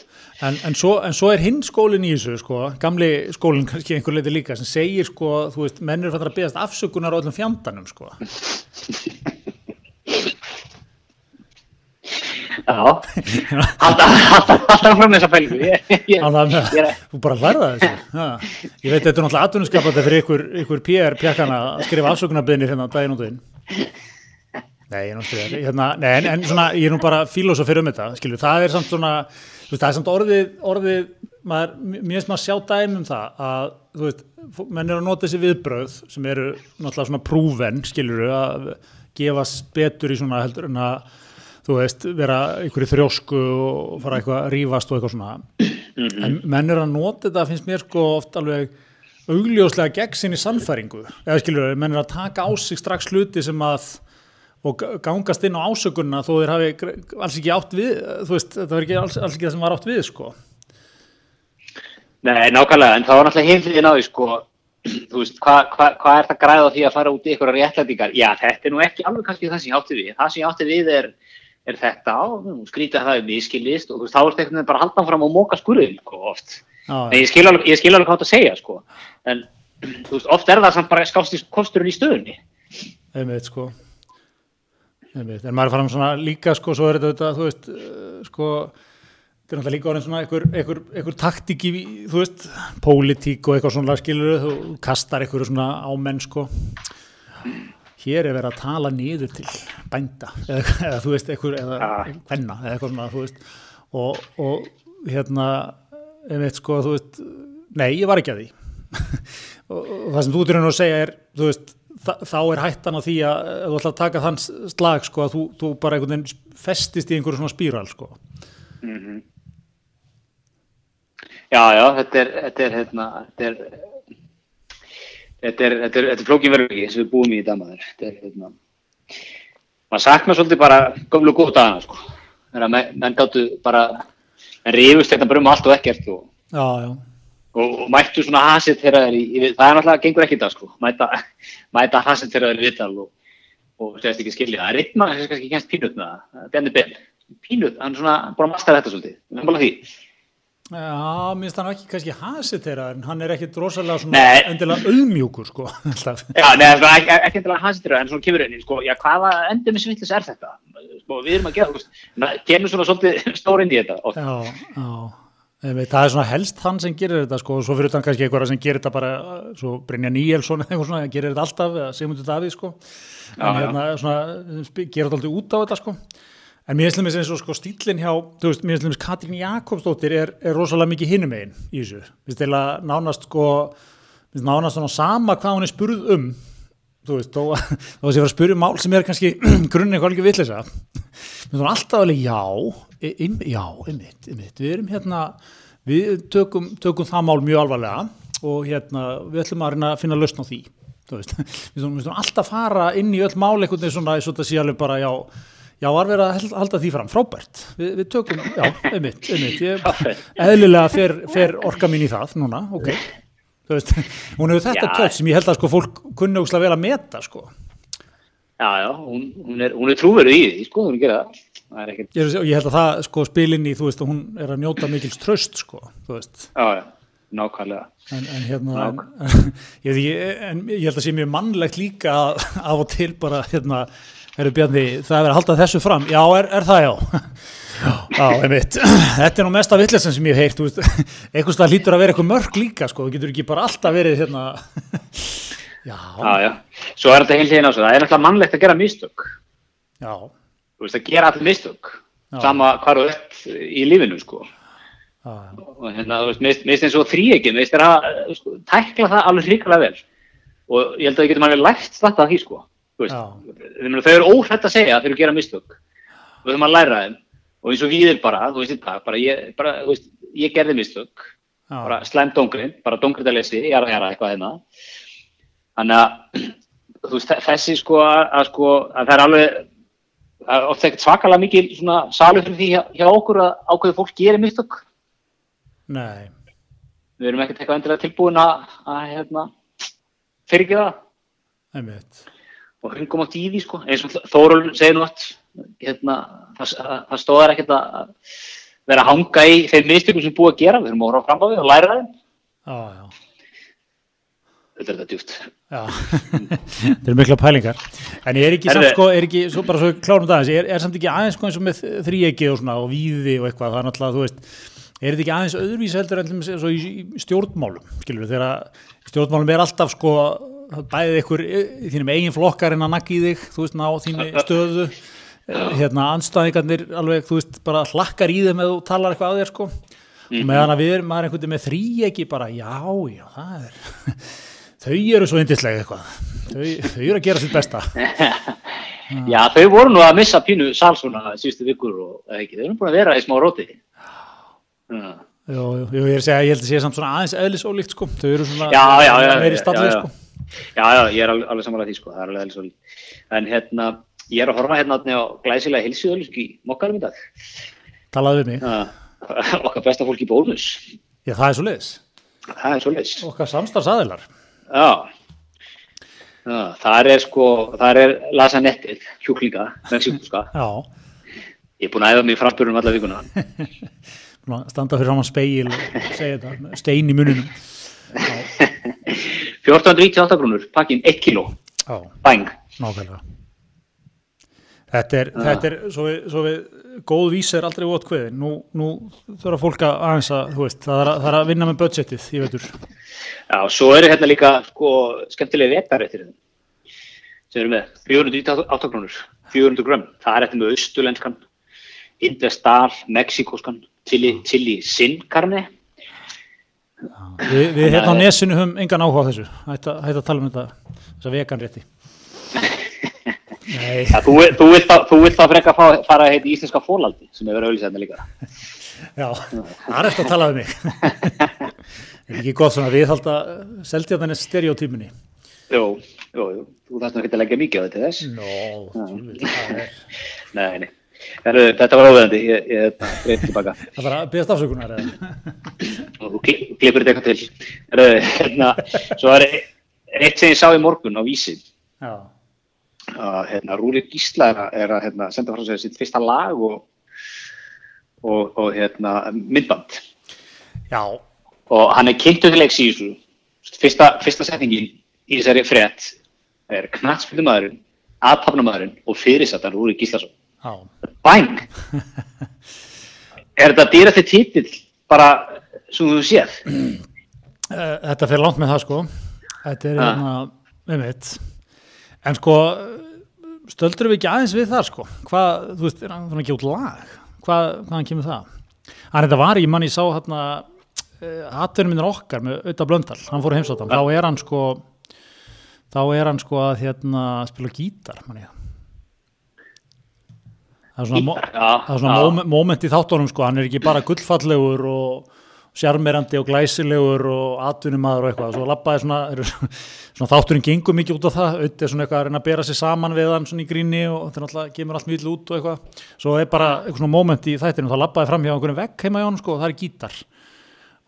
[SPEAKER 2] En, en, svo, en svo er hinn skólinn í þessu sko, gamli skólinn kannski einhver leiti líka sem segir sko, þú veist, menn eru fannir að beðast afsökunar á öllum fjandanum sko.
[SPEAKER 1] Já, alltaf Ég, ég,
[SPEAKER 2] Þannig að
[SPEAKER 1] er-
[SPEAKER 2] þú bara lærða þessu. Ég veit þetta er náttúrulega atvinnuskapandi fyrir ykkur, ykkur PR pjakkana að skrifa afsökunarbyðinir hérna daginn og inn. Nei, ég er náttúrulega, hérna, nei, en, en svona, ég er nú bara fílósofir um þetta, skilju, það er samt svona, þú veist, það er samt orðið, orðið, maður, mér finnst maður að sjá dæmi um það að, þú veist, menn eru að nota þessi viðbröð sem eru náttúrulega svona prúven, skilju, að gefast betur í svona heldur en að, þú veist, vera einhverju þrjósku og fara eitthvað að rífast og eitthvað svona. En menn eru að nota þetta, finnst mér sko oft alveg augljóslega gegn sinni sannfæringu. Eða skilur, menn eru að taka á sig strax hluti sem að og ga- gangast inn á ásökunna þó þeir hafi alls ekki átt við, veist, þetta var ekki alls, alls ekki það sem var átt við, sko.
[SPEAKER 1] Nei, nákvæmlega, en það var náttúrulega heimliðin á því, sko, þú veist, hvað hva, hva er það græð á því að fara út í einhverja réttlætingar? Já, þetta er nú ekki alveg kannski það sem ég átti við. Það sem ég átti við er, er þetta á, skrítið að það er miskilist og þú veist, þá er þetta bara að halda fram og móka skurðin, sko, oft.
[SPEAKER 2] Já,
[SPEAKER 1] Nei, ég skil alveg, ég skil alveg hvað þetta segja, sko, en þú veist, oft er það samt bara skást í kosturinn í stöðunni.
[SPEAKER 2] einmitt, sko. En maður er farin svona líka, sko, svo er þetta, þú veist, uh, sko, þetta er náttúrulega líka orðin svona einhver, einhver, einhver taktík í, þú veist, pólitík og eitthvað svona skilur, þú kastar einhverju svona ámenn, sko. Hér er verið að tala niður til bænda, eða, eða þú veist, einhver, eða
[SPEAKER 1] Ah.
[SPEAKER 2] hvenna, eða eitthvað svona, þú veist, og, og hérna, einmitt, sko, þú veist, nei, ég var ekki að því. og, og það sem þú ert í raun að segja er, þú veist, þá er hættan á því að þú ætla að taka þann slag, sko, að þú, þú bara einhvern veginn festist í einhverju svona spíral, sko.
[SPEAKER 1] Já, já, þetta er, þetta er, hérna, þetta er, þetta er, þetta er, er flókin verðurki sem við búum í í damaður. Þetta er, hérna, maður saknar svolítið bara gömlu góð dagana, sko. Þegar menn, menn gáttu bara, menn rífust þetta bara um allt og ekkert og,
[SPEAKER 2] Já, já,
[SPEAKER 1] og, og mættu svona hasið þegar þeir í, í, það er náttúrulega, gengur ekki dag, sko. Mæta, mæta hasið þegar þeir í vital og, og segist ekki skilja. Það er einn maður sem kannski kennst pínut með það, Benny Bell. Pínut, hann er svona að mastera þetta svolítið. Við erum bara því.
[SPEAKER 2] Já, minnst hann ekki kannski hasið þeirra en hann er ekkit rosalega svona endilega auðmjúkur sko.
[SPEAKER 1] Já, neða, ekki, ekki endilega til það, en svona kemur í, sko, já, hvaða endur með svillis er þetta? Sko, við erum að gera, kemur svona svolítið stór inn í þetta.
[SPEAKER 2] Já, já það er svona helst hann sem gerir þetta sko og svo fyrir utan kannski einhverja sem gerir þetta bara svo Brynja Níelsson eða eitthvað svona gerir þetta alltaf eða Sigmundur Davíð sko. En
[SPEAKER 1] Já, já.
[SPEAKER 2] hérna svona sp- gerir þetta alltaf út á þetta sko. En mér finnst eins og sko stílinn hjá þú veist, mér finnst Katrín Jakobsdóttir er, er rosalega mikið hinum megin í þessu. Mér finnst eða nánast sko mér finnst nánast svona sama hvað hún er spurð um þú veist, þó að þó að að fara að spyrja um mál sem er kannski grunni eitthvað alveg vitleysa mér finnst hún alltaf alveg já im, já, einmitt, einmitt við erum hérna, við tökum, tökum það mál mjög alvarlega og hérna, við ætlum að reyna að finna lausn á því. Þú veist, við hún alltaf fara inn í öll mál veginn svona, þetta sé alveg bara já, já, var verið að halda því fram, frábært. Við, við tökum, já, einmitt, einmitt ég, eðlilega fer, fer orka mín í það núna, ok veist, hún hefur þetta
[SPEAKER 1] Já.
[SPEAKER 2] tött sem ég held að sko fólk kunni ógslag vel að meta sko
[SPEAKER 1] já, já, hún, hún er, er trúverið í því, sko, hún gera það. Er ekkert,
[SPEAKER 2] ég, ég held að það sko spilin í, þú veist, hún er að njóta mikils tröst sko, þú veist
[SPEAKER 1] já, já, nákvæmlega.
[SPEAKER 2] en, en hérna en, ég, en ég held að sé mjög mannlegt líka af og til bara hérna, herru Bjarni, það er að halda þessu fram já, er, er það já já, einmitt, þetta er nú mesta vittlesan sem ég veist, einhvers það lítur að vera eitthvað mörg líka, sko, þú getur ekki bara alltaf verið hérna. Já,
[SPEAKER 1] Já, já, svo er þetta heil hérna það er náttúrulega mannlegt að gera mistök.
[SPEAKER 2] já,
[SPEAKER 1] Þú veist, að gera allir mistök,
[SPEAKER 2] Já.
[SPEAKER 1] sama hvar þú ert í lífinu, sko.
[SPEAKER 2] já,
[SPEAKER 1] og hérna, þú veist, mér finnst eins og þríegin, mér finnst þér að sko, tækla það alveg hrikalega vel. Og ég held að við getum alveg lært þetta af því, sko. Þú veist, þau eru óhrætt að segja þegar þú gera mistök. Og þurfum að læra þeim og eins og við er bara, þú veist, í dag, bara ég, bara, þú veist, ég gerði mistök.
[SPEAKER 2] Já.
[SPEAKER 1] bara slæm dóngrin, bara dóngriðalessi jara, jara, eitthvað hérna. Þannig að þú veist, þessi sko að, að sko, að það er alveg það er oft ekkert svakalega mikil svona salur fyrir því hjá, hjá okkur að ákveðu fólk gerir mistök.
[SPEAKER 2] Nei.
[SPEAKER 1] Við erum ekkert eitthvað endilega tilbúin að, að hérna, fyrirgefa það.
[SPEAKER 2] Einmitt
[SPEAKER 1] og hringum átt í því sko, eins og Þórul segir nú átt hérna, það, það, stóðar ekkert að vera að hanga í þeim mistökum sem er búið að gera, við erum að horfa fram á við og læra þeim.
[SPEAKER 2] Já, já.
[SPEAKER 1] Þetta er þetta djúpt.
[SPEAKER 2] Já, þetta eru mikla pælingar. En ég er ekki samt sko, er ekki, svo bara svo klárum það aðeins, er, er samt ekki aðeins sko eins og með þríegi og svona og víði og eitthvað, það er náttúrulega, þú veist er þetta ekki aðeins öðruvísi heldur en til dæmis eins og í, stjórnmálum, skilur þegar stjórnmálum er alltaf sko bæðið ykkur í þínum eigin flokkar en að nakki þig, þú veist, ná þínu stöðu. Eh, hérna, anstæðingarnir alveg, þú veist, bara hlakkar í þeim eða þú talar eitthvað að þér, sko. Og meðan að við erum, maður er einhvern veginn með þríegi bara, já, já, það er þau eru svo yndislega eitthvað. Þau, þau eru að gera sitt besta.
[SPEAKER 1] Já, þau voru nú að missa pínu salsuna síðustu vikur og ekki, þau eru búin að vera í smá róti. Já,
[SPEAKER 2] jú, jú, ég er að segja, ég held að sé samt svona aðeins eðlisólíkt sko, þau eru svona
[SPEAKER 1] Já, já, já,
[SPEAKER 2] meiri stallið sko
[SPEAKER 1] já, já, ég er alveg, samanlega því sko, það er alveg alveg svolítið. En hérna, ég er að horfa hérna á glæsilega hilsuðölusk í mokkarum í dag.
[SPEAKER 2] Talaðu við mig,
[SPEAKER 1] Já, okkar besta fólk í bónus
[SPEAKER 2] já það er svo leiðis
[SPEAKER 1] Það er svo leist
[SPEAKER 2] okkar samstarfsaðilar.
[SPEAKER 1] Já. Já, þar er sko, þar er lasanettið, hjúklinga, mexíkuska.
[SPEAKER 2] já,
[SPEAKER 1] Ég er búin að æfa mig í framburunum alla vikuna.
[SPEAKER 2] Standa fyrir saman speil og segja þetta, stein í mununum
[SPEAKER 1] 1498 grúnur, pakkin 1 kíló,
[SPEAKER 2] já,
[SPEAKER 1] bæng.
[SPEAKER 2] þetta er, þetta er svo við, svo við góð vísa er aldrei ótt kveðin. Nú, nú þurfa fólk að aðeins að þú veist, það er að, það er að vinna með budgetið ég veitur,
[SPEAKER 1] Já, svo eru hérna líka sko skemmtilegi vettaréttir sem eru með 498 grúnur, 400 grömm. Það er eftir með austulenskan, indestal, mexikoskan, chili, chili sin carne.
[SPEAKER 2] Við, við hérna á nesinu höfum engan áhuga á þessu, hætt að, að tala um þetta þessa veganrétti. Nei,
[SPEAKER 1] Ja, þú, þú vilt þú vilt þá frekka fá, fara að heita íslenska fólaldi, sem hefur auðvitað hérna líka.
[SPEAKER 2] já, það er eftir að tala um mig. Er ekki gott svona við halda seltjarnarnes stereotypunni
[SPEAKER 1] Jú, jú, jú, þú þarfst ekki að leggja mikið á þetta þess.
[SPEAKER 2] Nó, tjúvill, það er
[SPEAKER 1] Nei, nei. Þetta var óveðandi, ég, ég þetta, greið tilbaka.
[SPEAKER 2] Það þarf að beðast afsökunar eða?
[SPEAKER 1] Þú kli- klippir þetta eitthvað til. Hérna, svo er eitt sem ég sá í morgun á vísi.
[SPEAKER 2] Já,
[SPEAKER 1] hérna, Rúri Gísla er að, hérna, senda frá sér sitt fyrsta lag og, og, og hérna, myndband.
[SPEAKER 2] já,
[SPEAKER 1] Og hann er kynntu til leiks í þessu. Fyrsta, fyrsta setningin í þessari frétt er knatsfjöldumæðurinn, aðtapnumæðurinn og fyrirsættan Rúri Gíslason. Bang! er þetta dýrasti titill bara sem þú séð?
[SPEAKER 2] Eh, Þetta fyrir langt með það sko. Þetta er
[SPEAKER 1] Ha.
[SPEAKER 2] hérna með mitt En sko stöldur við ekki aðeins við það sko? Hvað, þú veist, er hann að gefa út lag? Hvað, hvaðan kemur það? Hann þetta var, ég mann ég sá hérna Hattunum minnir okkar með auðvitað blöndal. Hann fór að heimsóttan, þá er hann sko Þá er hann sko að hérna spila gítar, mann ég Það er svona,
[SPEAKER 1] Já,
[SPEAKER 2] það er svona
[SPEAKER 1] já.
[SPEAKER 2] moment, í þáttunum sko, hann er ekki bara gullfallegur og sjarmerandi og glæsilegur og atvinnumadur og eitthvað, svo labbaði svona, svona þátturinn gengur mikið út á það, auðvitað er svona eitthvað að reyna að bera sig saman við hann svona í gríni og er náttúrulega kemur allt mjög út og eitthvað, svo er bara eitthvað svona moment í þættinu, þá labbaði fram hjá einhverjum vegg heima hjá hann sko og það er gítar.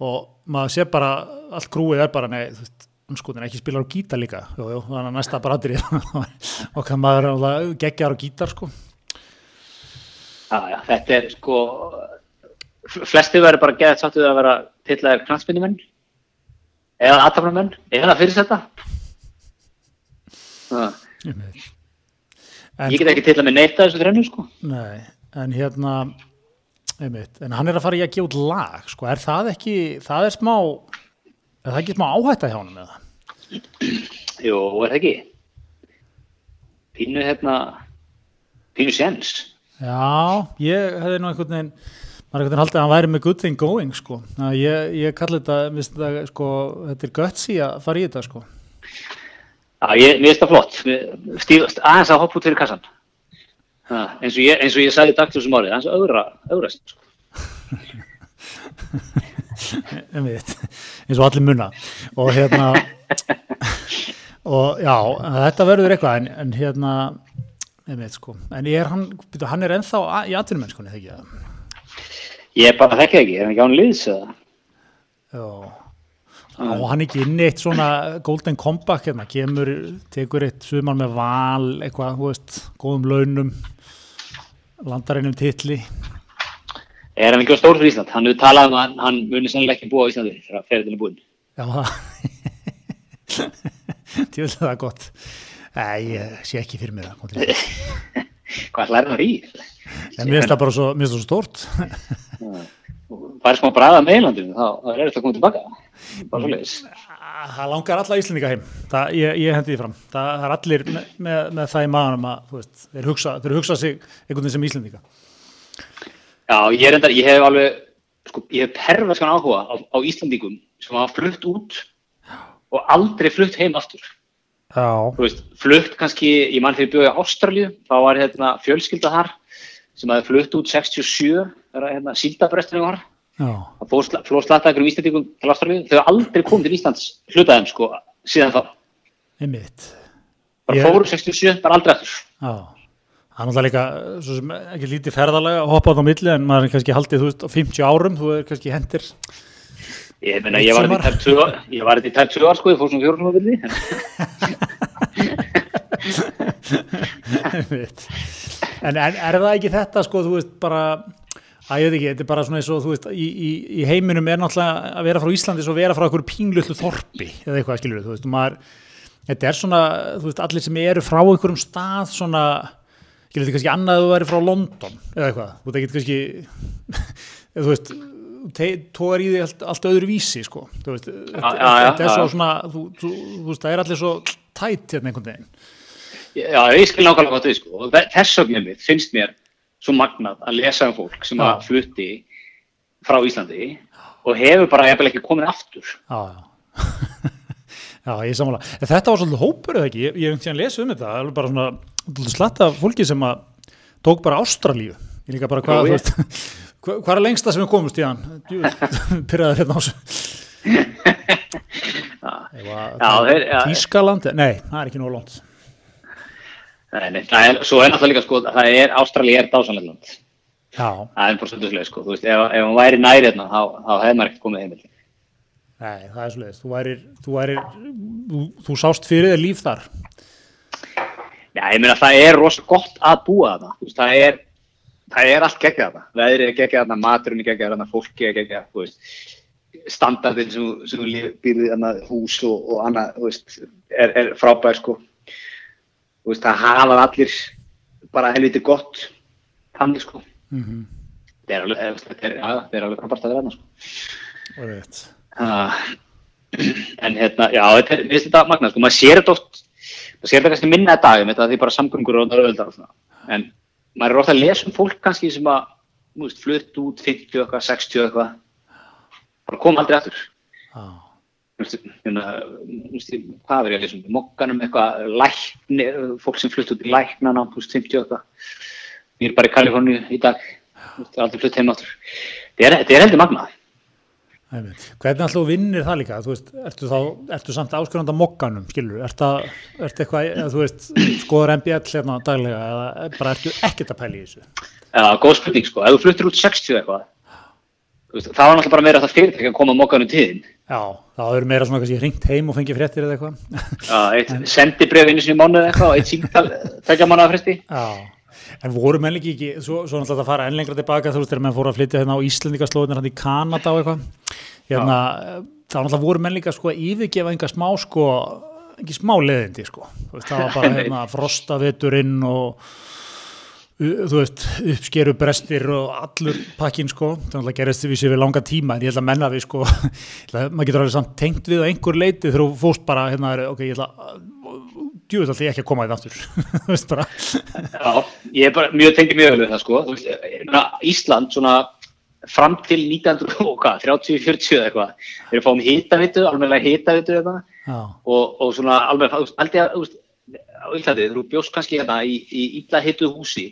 [SPEAKER 2] Og maður sé bara, allt krúið er bara, nei, þú veist, sko, það er ekki spilar á gítar líka, jú, jú, þannig að næsta bara aðrið og kann maður geggjar á gítar sko,
[SPEAKER 1] Já, já, þetta er sko, flesti verður bara geðað sáttuð að vera tillaðir knatsmyndumenn eða aðtapnumenn eða fyrirsætta.
[SPEAKER 2] en,
[SPEAKER 1] Ég get ekki tillað með neitt að þessu þrennu sko.
[SPEAKER 2] Nei, en hérna einmitt, en hann er að fara í að gefa út lag sko, er það ekki, það er smá er það ekki smá áhætta hjá hann með það?
[SPEAKER 1] Jú, er það ekki? Pínu hérna, pínu séns.
[SPEAKER 2] Já, ég hefði nú einhvern veginn maður einhvern veginn haldið að hann væri með good thing going sko, ég, ég kalli þetta þetta, sko, þetta er gutsy að fara í þetta sko
[SPEAKER 1] Já, ég, finnst það flott. Stíf, aðeins að hoppa út fyrir kassan. Ha, eins, og ég, eins og ég sagði dagtljósum árið, aðeins að augra sig, sko.
[SPEAKER 2] eins og allir munna og hérna og já, þetta verður eitthvað en, en hérna einmitt sko, en er hann hann er ennþá að- í atvinnumennskunni þegar ekki það
[SPEAKER 1] Ég bara þekki það ekki, er hann ekki án liðs eða?
[SPEAKER 2] Já, og hann ekki inn í eitt svona golden comeback hérna, kemur, tekur eitt sumar með val, eitthvað, þú veist, góðum launum, landar einum titli.
[SPEAKER 1] Er hann ekki á stór fyrir Ísland? Hann hefur talað um að hann, hann muni sannlega ekki búa á Íslandi þegar ferðin er búinn.
[SPEAKER 2] Já, það, tjóðlega er gott. Æ, ég sé ekki fyrir mér það.
[SPEAKER 1] Hvað hlæður það í?
[SPEAKER 2] En mér finnst það bara svo, svo stórt.
[SPEAKER 1] Það er smá bræða með Ílandinu, þá er þetta að koma tilbaka. Bara svo leiðis.
[SPEAKER 2] Það langar alla Íslendinga heim, það, ég, ég hendi því fram. Það, er allir með, með, með það í maðanum að, þú veist, þeir hugsa, hugsa sig einhvern veginn sem Íslendinga.
[SPEAKER 1] Já, ég endar, ég hef alveg, sko, ég hef perverskan áhuga á, á Íslandingum sem hafa flutt út og aldrei flutt heim aftur. Veist, flutt kannski, ég mann þegar ég bjóði á Ástralju, þá var hérna fjölskylda þar sem hafi flutt út 67, þegar hérna síldabresturinn var. Það flóð slatta einhverjum Íslandingum til Ástralju. Þau hafa aldrei komið til Íslands hlutaðum, sko, síðan þá.
[SPEAKER 2] einmitt.
[SPEAKER 1] Bara
[SPEAKER 2] Ég-
[SPEAKER 1] fóru 67, bara aldrei aftur.
[SPEAKER 2] Já, það er náttúrulega líka svo sem ekki lítið ferðalega að hoppa á það á milli en maður er kannski haldið, þú veist, á 50 árum þú er kannski hendir
[SPEAKER 1] Ég meina, ég var þetta í tæp tvö ár, ég sko, ég fór svona á vildi.
[SPEAKER 2] Einmitt. en, en er það ekki þetta sko, þú veist, bara að ég veit ekki, þetta er bara svona eins og þú veist, í, í, í heiminum er náttúrulega að vera frá Íslandi svo að vera frá einhverju pínlutlu þorpi eða eitthvað skilur þú veist, maður þetta er svona, þú veist, allir sem eru frá einhverjum stað svona skilur þetta kannski annað að þú væri frá London eða eitthvað, þú veit ekki kannski þú veist tógar í því allt, allt öðru vísi sko. Þú veist, þetta er svo svona þú, þú, þú veist, það er allir svo tætt hérna einhvern veginn
[SPEAKER 1] Já, ég skil nákvæmlega hvað þau, sko. Og þe- Þess vegna mitt finnst mér svo magnað að lesa um fólk sem að flutti frá Íslandi og hefur bara jafnvel ekki komin aftur.
[SPEAKER 2] Já, já. já, ég sammála. En þetta var svolítið hópur eða ekki? Ég, ég hef einhvern veginn lesið um þetta. Það er bara svona slatta fólki sem að tók bara Ástralíu. Ég líka bara hvað, þú veist, hvað, hvað er lengsta sem við komumst í hann? Pyrraður hérna á þessu.
[SPEAKER 1] Já, þeir, já,
[SPEAKER 2] Ískaland, nei, það er ekki nóg lónt
[SPEAKER 1] nei, það er, svo er náttúrulega líka sko, það er, Ástralja er dásanlega.
[SPEAKER 2] Já,
[SPEAKER 1] Það er svolítið, sko, veist, ef, ef hann væri næri hérna, þá, þá hefði maður ekkert komið heimil.
[SPEAKER 2] nei, það er svolítið þú værir, þú værir þú, þú sást fyrir þér líf þar
[SPEAKER 1] Já, ég meina, það er rosa gott að búa veist, það er, það er allt geggjað þarna, veðrið er geggjað þarna, maturinn er geggjað þarna, fólki er geggjað, þú veist, standardinn sem, sem býrði þarna, hús og, og annað, þú veist, er, er frábær, sko. Þú veist, það hafa allir bara helviti gott, þannig, sko.
[SPEAKER 2] mm
[SPEAKER 1] Það er alveg, þetta er, já, það er alveg frábært að vera þarna, sko.
[SPEAKER 2] veit
[SPEAKER 1] Uh, en hérna, já, þetta er, mér finnst þetta magnað, sko, maður sér þetta oft, maður sér þetta kannski minna að dagum, þetta því bara samgöngur og öðvöldar og svona, en maður er ofta að lesa um fólk kannski sem að, veist, flutt út 50 eitthvað, 60 eitthvað, bara koma aldrei aftur, veist, hvað er ég að lesa um, mokkanum eitthvað, lækni, fólk sem flutt út í læknana, þú veist, 50 eitthvað, ég er bara í Kaliforníu í dag, aldrei flutt heim áttur, er, þetta er heldur magnað.
[SPEAKER 2] Hvernig alltaf vinnir það líka, þú veist, ertu þá, ertu samt áskrifandi á mokkanum, skilur, ertu, ertu eitthvað, eða, þú veist, skoður MBL hérna daglega, eða bara ertu ekkert að pæla í þessu?
[SPEAKER 1] Já, góð spurning sko, ef þú fluttir út 60 eitthvað, þú veist, það var náttúrulega bara meira það fyrirtæki að koma að mókanum tíðin.
[SPEAKER 2] Já, þá er meira svona kannski hringt heim og fengið fréttir eða eitthvað.
[SPEAKER 1] Já, eitt sendibref einu sinni mánuð eitthvað og eitt símtal, tvekja mánuða fresti.
[SPEAKER 2] Já, en voru menn ekki, svo, svo náttúrulega að fara enn lengra tilbaka, þú veist, þegar menn fóru að flytja hérna á Íslandikaslóðinir hann í Kanada og eitthvað, hérna, þá náttúrulega voru menn líka sko að yfirgefa einhver smá sko, ekki smá leðindi sko, veist, það var bara hérna frostaveturinn og þú veist, uppskeru brestir og allur pakkin sko, það náttúrulega gerist við sér við langa tíma, en ég ætla að menna við sko, að- maður getur alveg samt tengt við á einhver leiti þegar þú fóst bara, hérna, ok, ég ætla að djúvill alltaf ég ekki að koma þetta aftur. Þú veist bara.
[SPEAKER 1] Já, ég er bara mjög tengið mjög vel við það sko. Ísland svona fram til 1900 og hvað, 30-40 eða eitthvað, við erum fáum hitavitu, alveg hitavitu
[SPEAKER 2] já,
[SPEAKER 1] og, og svona alveg, á Íslandi, þú bjóst kannski hérna í, í illa hituð húsi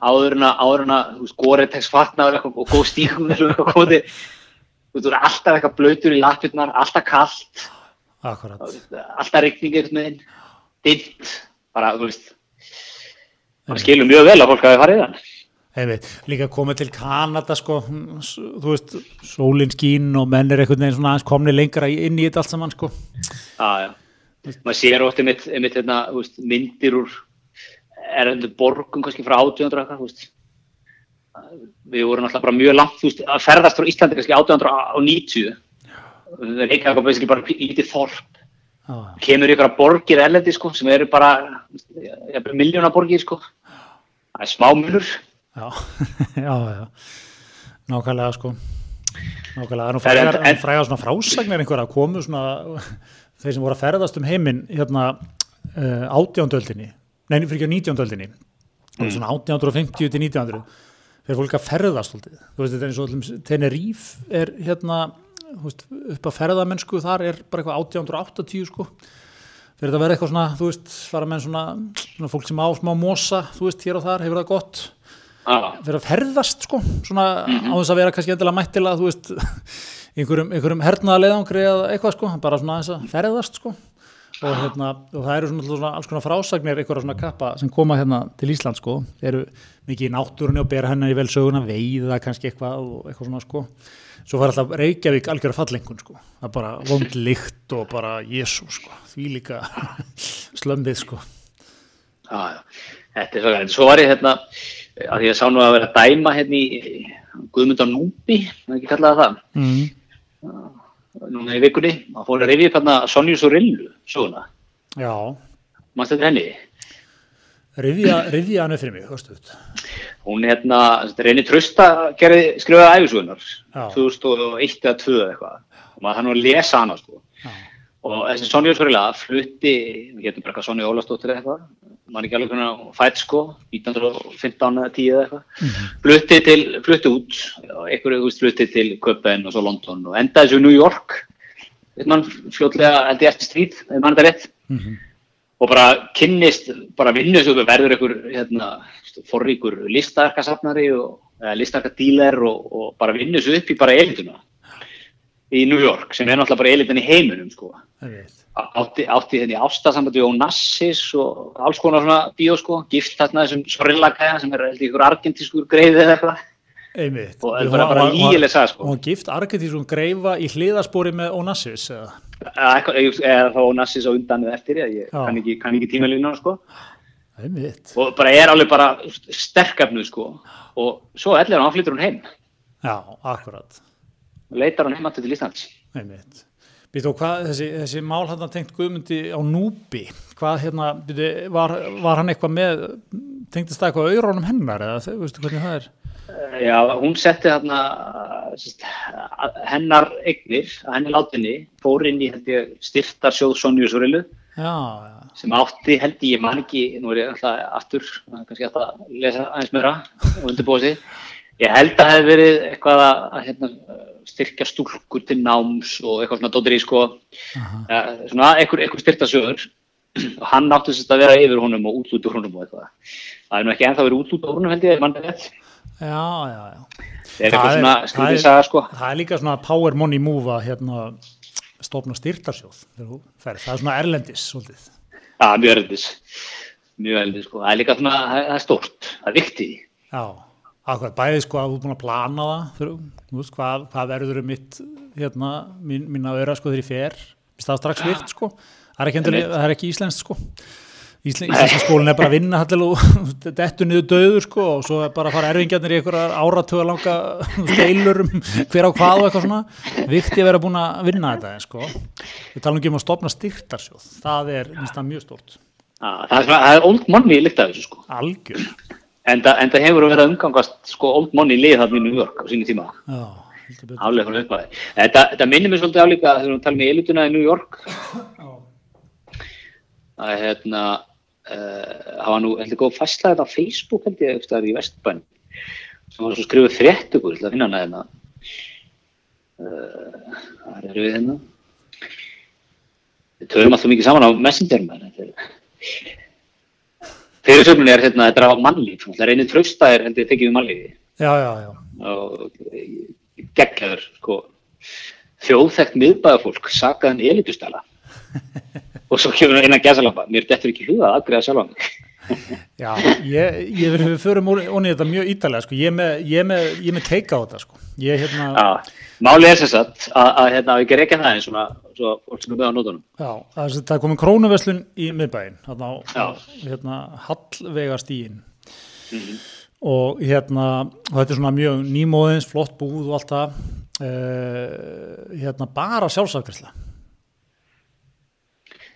[SPEAKER 1] áður en að, Gore-Tex fatnaður og góð stíkum þú veist, þú er alltaf eitthvað blöytur í lappirnar, alltaf kallt,
[SPEAKER 2] akkurat.
[SPEAKER 1] Alltaf veginn, dimt, bara, þú veist, það skilur mjög vel að fólk hafi farið þann.
[SPEAKER 2] Einmitt, líka komið til Kanada sko, þú veist, sólin skín og menn er einhvern veginn svona aðeins komni lengra inn í þetta allt saman sko.
[SPEAKER 1] Já, já. Maður sér ótt einmitt, einmitt hérna, veist, myndir úr erendu borgum kannski frá 1800 eitthvað, þú veist. Við vorum alltaf bara mjög langt, þú veist, að ferðast frá Íslandi kannski 1890. Það er eitthvað basically bara lítið þorp.
[SPEAKER 2] Já,
[SPEAKER 1] Kemur ykkur að borgir erlendi, sko, sem eru bara, jafnvel miljóna borgir, sko. Það er smá munur.
[SPEAKER 2] Já, já, já, nákvæmlega sko, nákvæmlega,
[SPEAKER 1] en- en-
[SPEAKER 2] frægar svona frásagnir einhverja komu svona, þeir sem voru að ferðast um heiminn hérna uh, átjándöldinni, neini fyrir ekki á nítjándöldinni, mm. svona 1850 til 1900, þeir fólk að ferðast svolítið, þú veist, þetta er eins og allum Tenerife er hérna, veist, upp að ferðamennsku þar er bara eitthvað 1880 sko, fyrir að vera eitthvað svona, þú veist, fara með svona, svona fólk sem á smá mosa, þú veist, hér og þar, hefur það gott, Fyrir að ferðast sko, svona á þess að vera kannski endilega mættilega, þú veist, einhverjum, einhverjum hernaða leiðangri eða eitthvað sko, bara svona aðeins að ferðast sko. Og hérna, og það eru svona, svona alls konar frásagnir einhverja svona kappa sem koma hérna til Ísland sko, þeir eru mikið í náttúrunni og bera hennar í vel söguna, veiða kannski eitthvað og eitthvað svona sko. Svo fara alltaf Reykjavík algjörða fallengun sko. Það er bara vond lykt og bara Jésu sko, því líka slömbið sko.
[SPEAKER 1] Já, já. Þetta er svo gæðin. Svo var ég hérna, að ég sá nú að vera að dæma hérna í Guðmundar Núbi, það ekki kallaði það.
[SPEAKER 2] mm.
[SPEAKER 1] núna í vikunni að fór að rifja upp hérna Sonju Sorillu söguna,
[SPEAKER 2] Já,
[SPEAKER 1] mannst þetta henni
[SPEAKER 2] rifja hann upp fyrir mig, höfstu
[SPEAKER 1] hún hérna, reynir trösta gerði, skrifaði æfisugunar
[SPEAKER 2] Já.
[SPEAKER 1] 2001 eða 2 eða eitthvað og maður hann að lesa hana sko
[SPEAKER 2] Já.
[SPEAKER 1] Og þessi Sonju Sorilla flutti við getum bara eitthvað Sonju Ólastóttir eitthvað mann ekki alveg hvernig fætt sko 1915 eða 10 eða eitthvað. Flutti til, flutti út einhverju þú veist flutti til Köpen og svo London og endaði svo í New York. Veit mann fljótlega ég eftir stríð ef mann þetta rétt.
[SPEAKER 2] Mhm.
[SPEAKER 1] og bara kynnist, bara vinnu svo verður einhver hérna, forríkur listaverkasafnari og eða listaverkadíler og, og bara vinnu svo upp í bara elituna í New York sem er náttúrulega bara elitin í heiminum sko. átti, átti henni ástasambandi og Onassis og alls konar svona bíó sko, gift þarna þessum Sorillakæða sem er ykkur argentískur greiði eða eitthvað. Og það var bara lígileg
[SPEAKER 2] Og
[SPEAKER 1] sko.
[SPEAKER 2] hann gift Argentísum greifa í hliðaspori með Onassis eða?
[SPEAKER 1] eða, eitthvað- þá Onassis á undan eða eftir ég kann ekki, kann ekki tímalínu sko.
[SPEAKER 2] Einmitt.
[SPEAKER 1] og bara er alveg bara sterkafnuð sko. Og svo ellir hann flyttur hún heim.
[SPEAKER 2] Já, akkurat.
[SPEAKER 1] Leitar hann heim aftur til Íslands
[SPEAKER 2] Einmitt. Býtu, og hvað, þessi, þessi mál hann tengt Guðmundi á Núbi, hvað hérna, býtu, var, var hann eitthvað með, tengdist það eitthvað auðrónum hennar eða þau, veistu hvernig það er?
[SPEAKER 1] Já, hún setti sest, hennar eignir, henni látinni, fór inn í ég, Surilu
[SPEAKER 2] Já, já,
[SPEAKER 1] sem átti held ég, man ekki, nú er ég alltaf aftur, kannski alltaf að lesa aðeins meira og undirbúa sig. Ég held að það hefði verið eitthvað að, að hérna, styrkja stúlkur til náms og eitthvað svona dóttir í sko, ja, svona einhver, einhver styrtarsjóður og hann átti sérst að vera yfir honum og útlút úr honum og eitthvað. Það er nú ekki ennþá verið útlút úr honum held ég,
[SPEAKER 2] já, já, já.
[SPEAKER 1] Það er eitthvað svona
[SPEAKER 2] er-
[SPEAKER 1] saga sko.
[SPEAKER 2] Það er líka svona power money move að hérna stofna ferð. Það er svona erlendis, svolítið.
[SPEAKER 1] Já, mjög erlendis. Mjög erlendis sko. Það er líka svona, það er stórt, það er viktið.
[SPEAKER 2] Já, akkurat, bæðið sko að þú er búin að plana það, þú veist, hvað, hvað verður um mitt, hérna, mín, mín að öra sko þegar ég fer, það strax virt sko, það er ekki, endur, það er ekki íslenskt sko, Íslen, íslenska skólinn er bara að vinna hallil og dettu niður döður sko og svo er bara að fara erfingjarnir í einhverjar áratöga langa deilur um hver á hvað og eitthvað svona, vikti að vera búin að vinna þetta sko, við talum ekki um að stopna styrtarsjóð, það er, mjög stórt,
[SPEAKER 1] Já, það er er old money líkt af þessu sko.
[SPEAKER 2] algjör,
[SPEAKER 1] En það, hefur verið að umgangast sko old money lið þarna í New York á sínu tíma.
[SPEAKER 2] heldur.
[SPEAKER 1] Álega frá uppæði. Þetta, þetta minnir mér svolítið álíka þegar við talum í elituna í New York. Er hérna, það var nú heldur góð þetta á Facebook held ég staðar í Vestbæn. Sem var svo skrifuð frétt ykkur til að finna hana hérna. Uh, það eru við hérna. Við törum alltaf mikið saman á Messenger menn. Fyrirsöfnin er hérna, þetta er á mannlíf. Það er einu trausta er heldur tekið við mannlífi
[SPEAKER 2] Já, já, já.
[SPEAKER 1] og geggjaður sko þjóðþekkt miðbæðafólk sakaðan elitustala. Og svo kemur eina gæsalamba mér dettur ekki í huga að aðgreða sjálf mig.
[SPEAKER 2] Já, ég, ég verið við förum onni þetta mjög ítalega, sko, ég er með, ég er með, ég er með teika á þetta, sko, ég hérna,
[SPEAKER 1] Já, málið er þess að, að, að hérna, við ekki reykja það eins svona, svo fólk sem er með á nótunum
[SPEAKER 2] já, það er, það er komin krónuverslun í miðbæinn, hérna hérna, hallvega stíin og hérna, og þetta er svona mjög nýmóðins, flott búð og allt það, uh, hérna, bara sjálfsafgræsla.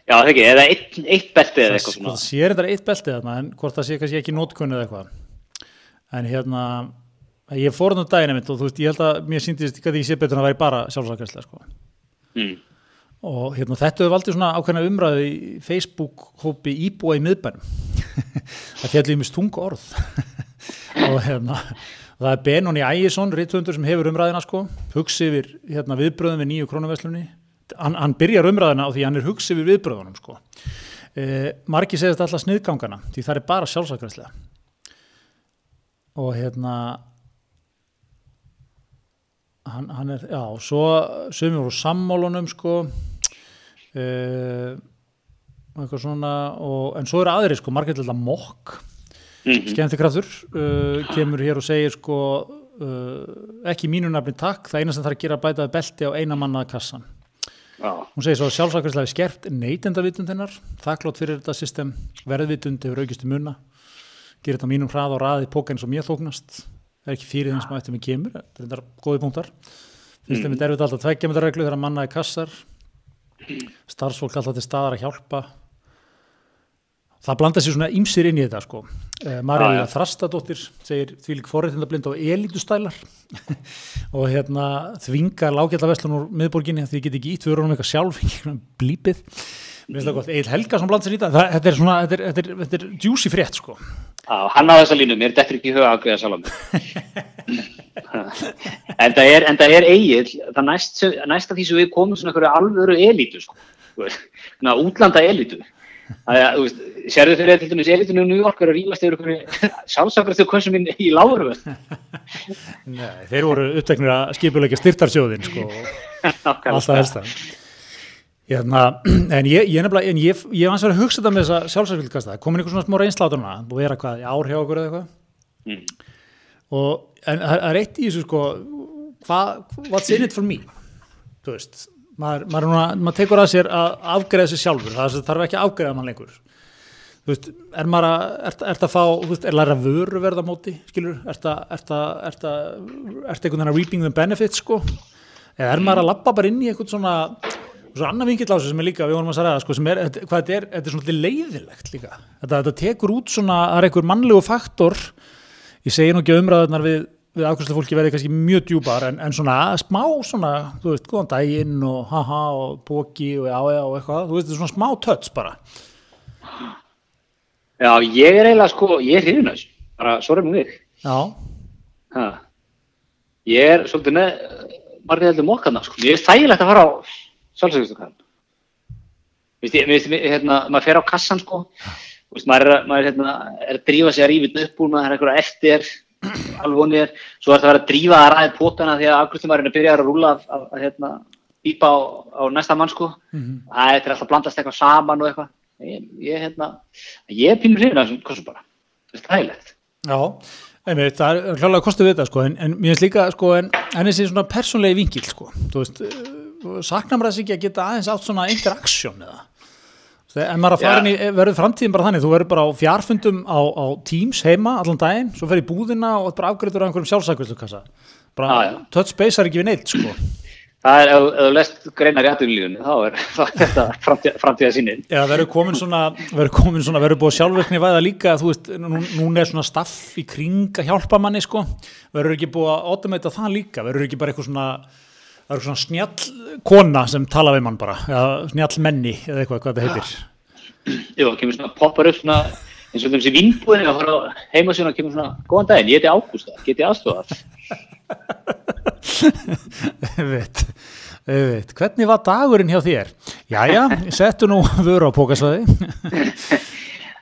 [SPEAKER 1] Já, það ekki, eða eitt, eitt belti eða eitthvað svona
[SPEAKER 2] sér þetta eitt beltið þarna, en hvort það sé kannski ekki nótkunni eða eitthvað. En hérna, ég fór hann á daginn einmitt og þú veist, ég held að mér síndist að ég sé betur en að væri bara sjálfsafgræsla, sko.
[SPEAKER 1] mm.
[SPEAKER 2] Og hérna, þetta hefur valdið svona ákveðna umræðu í Facebook-hópi íbúa í miðbænum. Það fjalli um stung orð. Og hérna það er Benoni Ægjesson, rítvöndur sem hefur umræðina sko, hugsi yfir hérna, viðbröðum við nýju krónuverslunni. Hann, hann byrjar umræðina á því hann er hugsi yfir viðbröðunum sko. Eh, margi segist alltaf sniðgangana því það er bara sjálfsakræslega og hérna hann, hann er, já, svo sömur voru sammálunum sko eitthvað svona og, en svo eru aðri sko, margir alltaf mokk.
[SPEAKER 1] Mm
[SPEAKER 2] skemmtikraftur uh, kemur hér og segir sko uh, ekki mínu nafni takk. Það eina sem þarf að gera er að bætaði belti á eina manna kassan.
[SPEAKER 1] Já,
[SPEAKER 2] hún segir svo að sjálfsakværslega við skerft neytendavitund hennar, þakklót fyrir þetta system. Verðvitund hefur aukist í munna gerir þetta mínum hrað og raði póka eins og mér þóknast. Það er ekki fyrir þeim sem eftir mig kemur. Þetta er þetta góði punktar. Fyrst þeim er derfið alltaf tveggja með reglu þegar manna er kassar starfsfólk alltaf til staðar að hjálpa það blanda sér svona ýmsir inn í þetta sko. uh, Marja. Þrastadóttir segir því lík forréttindablind og elítustælar og hérna þvingar lágjaldaverslun úr miðborginni því ég get ekki ítt við erum eitthvað sjálf blípið Mér finnst það gott, Egil Helgason bland sér í þetta, þetta er svona, þetta er, þetta er, þetta er juicy frétt sko.
[SPEAKER 1] Já, hann á þessa línu, mér dettur ekki huga að greiða sjálf mig. en það er, það er eigið, það næst, næsta því sem við komum svona einhverju alvöru elítu, sko. Svona útlanda elítu. Það er, þú veist, sérðu fyrir til dæmis elítinu í New York er að rífast yfir einhverju sjálfsakræstu kvössum minn í lágur.
[SPEAKER 2] Nei, þeir voru uppteknir að skipulegja styrtarsjóðin sko. alltaf helsta Hérna, en ég, ég nefnilega, en ég, ég var hans verið að hugsa þetta með þessa sjálfsækvildkasta, komin einhver svona smá reynsláturna, búið að vera hvað, í ár hjá okkur eða eitthvað,
[SPEAKER 1] Mm.
[SPEAKER 2] og en það er eitt í þessu sko, hvað, what's in it for me, þú veist, maður, maður, er núna, maður tekur að sér að afgreða sér sjálfur, það þarf ekki að afgreða mann lengur, þú veist, er maður að, ert, ert að fá, þú veist, er læra vöru verða móti, skilur, að, ert að, ert að, ert einhvern veginn að reaping the benefits, sko, eða er maður að labba bara inn í eitthvað svona, svo annar vingill á þessu sem er líka, við vonum að það, sko, sem er, hvað þetta er, þetta er svona leiðilegt líka, þetta, þetta tekur út svona, það er einhver mannlegu faktor, ég segi nú ekki að umræðunar við, við afkvæmslega fólki verði kannski mjög djúpar en, en svona smá svona, þú veist, góðan daginn og haha og bóki og já já og eitthvað, þú veist, þetta er svona smá touch bara.
[SPEAKER 1] Já, ég er eiginlega sko, ég er hrifin þessu, bara sorry með mig.
[SPEAKER 2] Já,
[SPEAKER 1] Ha. Ég er svolítið með margir heldur mokkana, sko. Ég er þægilegt að fara á vist, hérna, maður fer á kassan, sko. Vist, maður er, að- maður er, hérna, er að drífa sig að þetta upp úr, maður er eitthvað eftir, er. Svo er það að vera að drífa að ræði pótana því að afgruðtumærin er byrjað að rúla að, að, að hérna, bípa á, á næsta mann, sko. Það er alltaf að blandast eitthvað saman og eitthvað. Ég, ég, hérna, ég er pínur hrifin af þessum kossum bara. Það er þægilegt.
[SPEAKER 2] já, einmitt, það er klálega kostu við þetta sko, en, en mér finnst líka sko, en, en þessi svona persónlegi vingil sko, þú veist, saknar maður þess ekki að geta aðeins átt svona interaction eða? En maður í, verður framtíðin bara þannig, þú verður bara á fjarfundum á, á Teams heima allan daginn, svo fer í búðina og bara afgreitur á einhverjum sjálfsakvistukassa. Bara
[SPEAKER 1] já.
[SPEAKER 2] touch base er ekki við neitt, sko.
[SPEAKER 1] Það er, ef þú lest greinar í atvinnulífunni, þá er þetta framtíða, framtíða sínin.
[SPEAKER 2] Já, verður komin svona, verður komin svona, verður búið sjálfverkni væða líka, þú veist, nú, núna er svona staff í kring að hjálpa manni, sko, verður ekki búið að automata það líka, verður ekki bara eitthvað svona, verður svona snjall kona sem tala við mann bara, eða snjall menni, eða eitthvað, hvað þetta heitir.
[SPEAKER 1] Jú, það kemur svona, poppar upp svona, eins og þessi vinnbúðin að fara á heimasíðuna kemur svona, góðan daginn, ég heiti Ágústa, get ég aðstofað?
[SPEAKER 2] Veit, veit, hvernig var dagurinn hjá þér? Jæja, settu nú vöru á pókasvæði.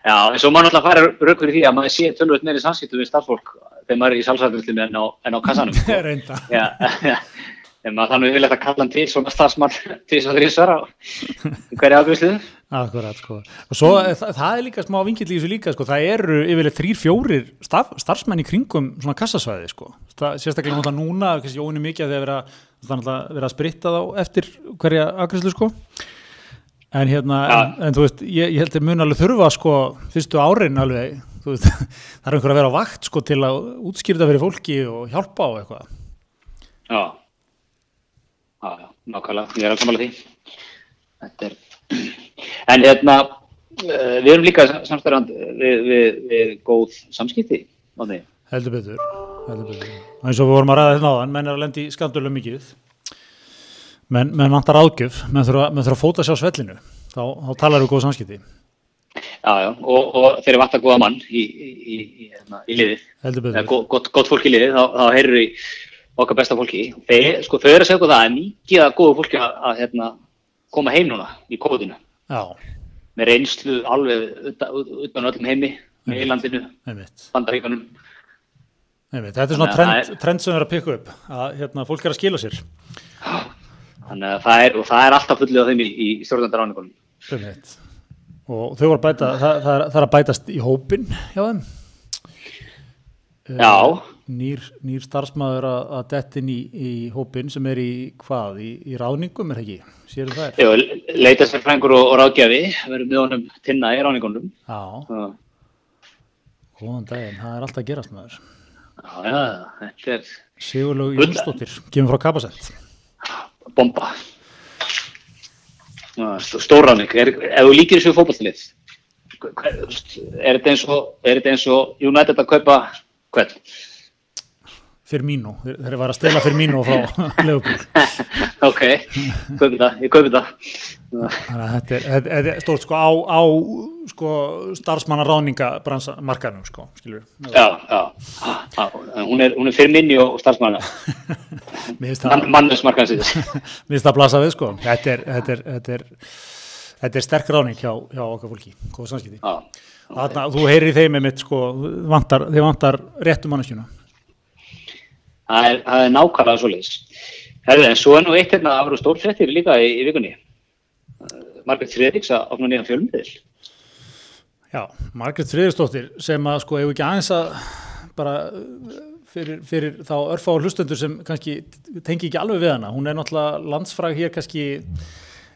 [SPEAKER 1] Já, en svo maður náttúrulega fara rauk fyrir því að maður sé tölvöld meiri samskiptum við starffólk þegar maður er í sálsæðvöldinu en á, en á kassanum. en maður þannig vilja þetta kalla hann til svona starfsmann til þess að þrýsvara hverja afgjörsluðu.
[SPEAKER 2] Akkurat, sko. Og svo það, það er líka smá vingill í þessu líka, sko. Það eru yfirleitt þrýr, fjórir starf, starfsmenn í kringum svona kassasvæði, sko. Það, sérstaklega náttúrulega núna, kannski óinu mikið að vera, það er vera að spritta þá eftir hverja agræslu, sko. En hérna,
[SPEAKER 1] Ja.
[SPEAKER 2] en, en þú veist, ég, ég held að mun alveg þurfa, sko, fyrstu árin alveg, þú veist, það er einhver að vera á vakt, sko, til að útskýrta fyrir fólki og hjálpa á eitthvað.
[SPEAKER 1] Já. Nákvæmlega, ég er að samanlega því. Er, en hérna, uh, við erum líka samstæðan við, við, við góð samskipti á því.
[SPEAKER 2] Heldur betur, heldur betur. Og eins og við vorum að ræða þetta áðan, menn er að lendi í skandulum mikið. Menn, menn vantar ágjöf, menn þurfa, menn þurfa að fóta sér á svellinu. Þá, þá talar við góð samskipti.
[SPEAKER 1] Já, já, og, og þeir eru vant að góða mann í, í, í, í, hérna, í liðið,
[SPEAKER 2] Heldur
[SPEAKER 1] eða
[SPEAKER 2] betur.
[SPEAKER 1] gott, gott, fólk í liðið, þá, þá heyrur í okkar besta fólki. Þeir, sko, þau eru að segja okkur það, að mikið að góða fólki að, að hérna, koma heim núna í kóðinu,
[SPEAKER 2] Já,
[SPEAKER 1] með reynslu alveg utan, öllum heimi, með landinu,
[SPEAKER 2] einmitt.
[SPEAKER 1] bandaríkanum.
[SPEAKER 2] Þetta er svona trend, trend sem er að pikka upp, að hérna, fólk er að skila sér.
[SPEAKER 1] Þannig að það er, það er alltaf fullið á þeim í, í stjórnandaráningunum.
[SPEAKER 2] Einmitt. Og þau voru að bæta, það, það, er, það er að bætast í hópin hjá þeim.
[SPEAKER 1] Já,
[SPEAKER 2] Nýr, nýr starfsmæður að, dettin í, í hópin sem er í hvað, í, í ráðningum er ekki? Sérum það er?
[SPEAKER 1] Jú, leita sér frængur og, og ráðgjafi, verðum með honum tinna í ráningunum.
[SPEAKER 2] Já, góðan daginn, það er alltaf að gerast maður.
[SPEAKER 1] já, já, þetta er
[SPEAKER 2] Sigurlaug
[SPEAKER 1] Gull-
[SPEAKER 2] Jónsdóttir, kemur frá Kapasett.
[SPEAKER 1] bomba. Já, stó- Stórráning, er, ef þú líkir þessu fótballtalið, er þetta eins og, er þetta eins og United að kaupa hvern?
[SPEAKER 2] Firmino, þeir þeir var að stela Firmino frá Leopold.
[SPEAKER 1] ok, ég kaupið það.
[SPEAKER 2] Þetta er, þetta, þetta er stórt sko á, á sko starfsmannar ráninga markanum sko, skilur við.
[SPEAKER 1] Já, já, já, hún er, hún er fyrir minni og starfsmanna,
[SPEAKER 2] Mér finnst það,
[SPEAKER 1] Man, mannusmarkansins.
[SPEAKER 2] mér finnst það að blasa við sko. Þetta er, þetta er, þetta er, þetta er sterk ráning hjá, hjá okkar fólki, góða samskipti.
[SPEAKER 1] Já,
[SPEAKER 2] Þarna, þú heyrir þeim með mitt sko, vantar, þið vantar réttu manneskjuna.
[SPEAKER 1] Það er, það er nákvæmlega svoleiðis. Herðu, en svo er nú eitt hérna afur og stórfrettir líka í, í vikunni. Margrét Fredriks að opna nýjan fjölmiðil.
[SPEAKER 2] Já, Margrét Friðursdóttir sem að sko hefur ekki aðeins að bara fyrir, fyrir þá örfá hlustendur sem kannski tengi ekki alveg við hana. Hún er náttúrulega landsfræg hér kannski,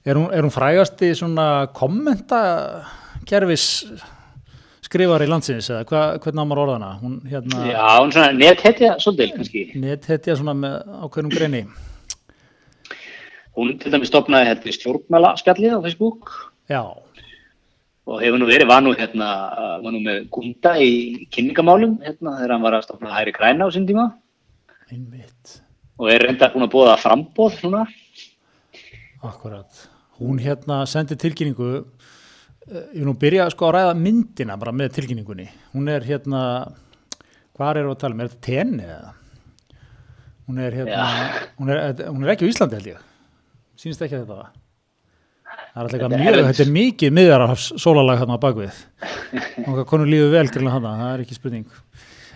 [SPEAKER 2] er hún, er hún frægasti svona kommentakerfis skrifar í landsins eða hva, hvernig á maður orðana? Hún hérna
[SPEAKER 1] Já, hún er svona nethetja svolítil kannski.
[SPEAKER 2] nethetja svona með ákveðnum greini.
[SPEAKER 1] Hún til dæmis stopnaði hérna stjórnmæla skjallið á Facebook
[SPEAKER 2] Já,
[SPEAKER 1] og hefur nú verið, var nú hérna, var nú með Gunda í kynningamálum hérna þegar hann var að stopna hæri græna á sín tíma
[SPEAKER 2] einmitt.
[SPEAKER 1] og er reynda búin að bóða frambóð svona.
[SPEAKER 2] Akkurat. Hún hérna sendi tilkynningu, ég vil nú byrja sko að ræða myndina bara með tilkynningunni. Hún er hérna, hvað er það að tala um, er þetta tenni eða? Hún er hérna, hún er, hún er ekki á Íslandi held ég, sínist ekki að þetta var. Það er alltaf
[SPEAKER 1] Þetta er
[SPEAKER 2] mjög, þetta er mikið miðarafs sólalag hérna á bakvið. Og hvað konur líður vel grilla hana, það er ekki spurning.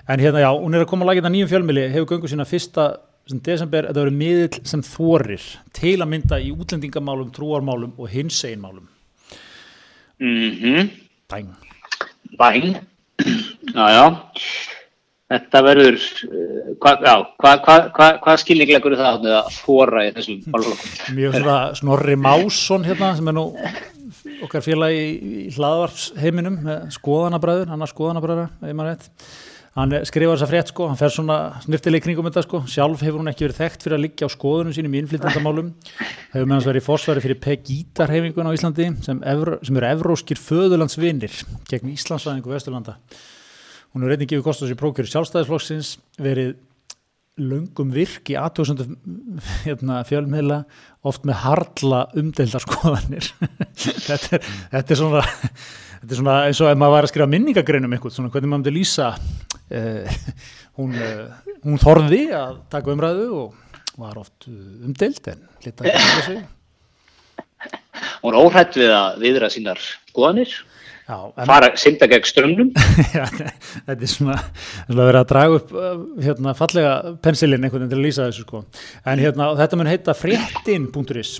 [SPEAKER 2] En hérna já, hún er að koma að lagið þetta nýjum fjölmili, hefur göngu sína fyrsta sem desember, þetta verður miðill sem þorir til að mynda í útlendingamálum, trúarmálum og hinseginmálum.
[SPEAKER 1] Mhm.
[SPEAKER 2] Bæng.
[SPEAKER 1] Bæn. Já, já. Þetta verður, uh, hvað hva, hva, hva, skilningleikur er það að fóra í þessum málflokkum?
[SPEAKER 2] Mjög svona Snorri Másson hérna sem er nú okkar félagi í, í hlaðvarpsheiminum með skoðanabræður, hann er skoðanabræður, ef maður rétt. Hann er- skrifar þessa frétt sko, hann fer svona snirtileg kringum þetta sko, sjálf hefur hún ekki verið þekkt fyrir að liggja á skoðunum sínum í innflytjandamálum, hefur meðans verið í fórsværi fyrir Pegítar-heimingun á Íslandi sem, evro, sem eru evróskir föðurlandsvinir gegn Íslandsvæðingu Vesturlanda. Hún hefur reyndin gefið kostus í prókjöru sjálfstæðisflokksins, verið löngum virk í aðtöðsöndu hérna, fjölmiðla oft með harla umdeildar skoðanir. Þetta, er, þetta er svona þetta er svona eins og ef maður var að skrifa minningagreinum eitthvað, svona hvernig maður myndi lýsa uh, hún, uh, hún þorði að taka umræðu og var oft uh, umdeild en lita ekki að sig
[SPEAKER 1] Hún er óhrætt við að viðra sínar skoðanir,
[SPEAKER 2] Já, en,
[SPEAKER 1] fara synda gegn strömmnum.
[SPEAKER 2] Þetta er svona, svona verið að draga upp uh, hérna, fallega pensilinn einhvern veginn til að lýsa þessu sko. En hérna, þetta mun heita fréttin.is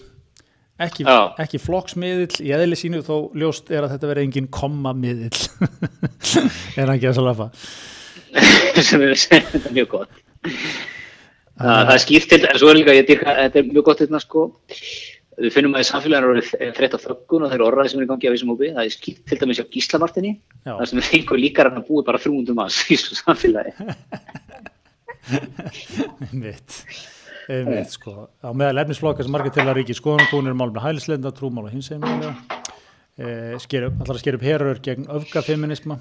[SPEAKER 2] ekki, ekki flokksmiðill í eðli sínu þó ljóst er að þetta verið engin kommamiðill. En ekki að salafa
[SPEAKER 1] sem er er mjög gott. Það, það er skýrt til, en svo er líka, ég dyrka, þetta er mjög gott þetta sko, við finnum að samfélaginu eru þreytt á þöggun og þeir orðaði sem er í gangi á þessum hópi, það er skýrt til dæmis á Gíslamartinni, það sem er einhver líkar hann að búið bara 300 manns í þessu samfélagi.
[SPEAKER 2] einmitt, einmitt sko. á meðal efnisflokka sem margir til að ríki skoðanakúnir málum með hælislenda, trúmál og hins einu e, allar að sker upp herrör gegn öfgafeminisma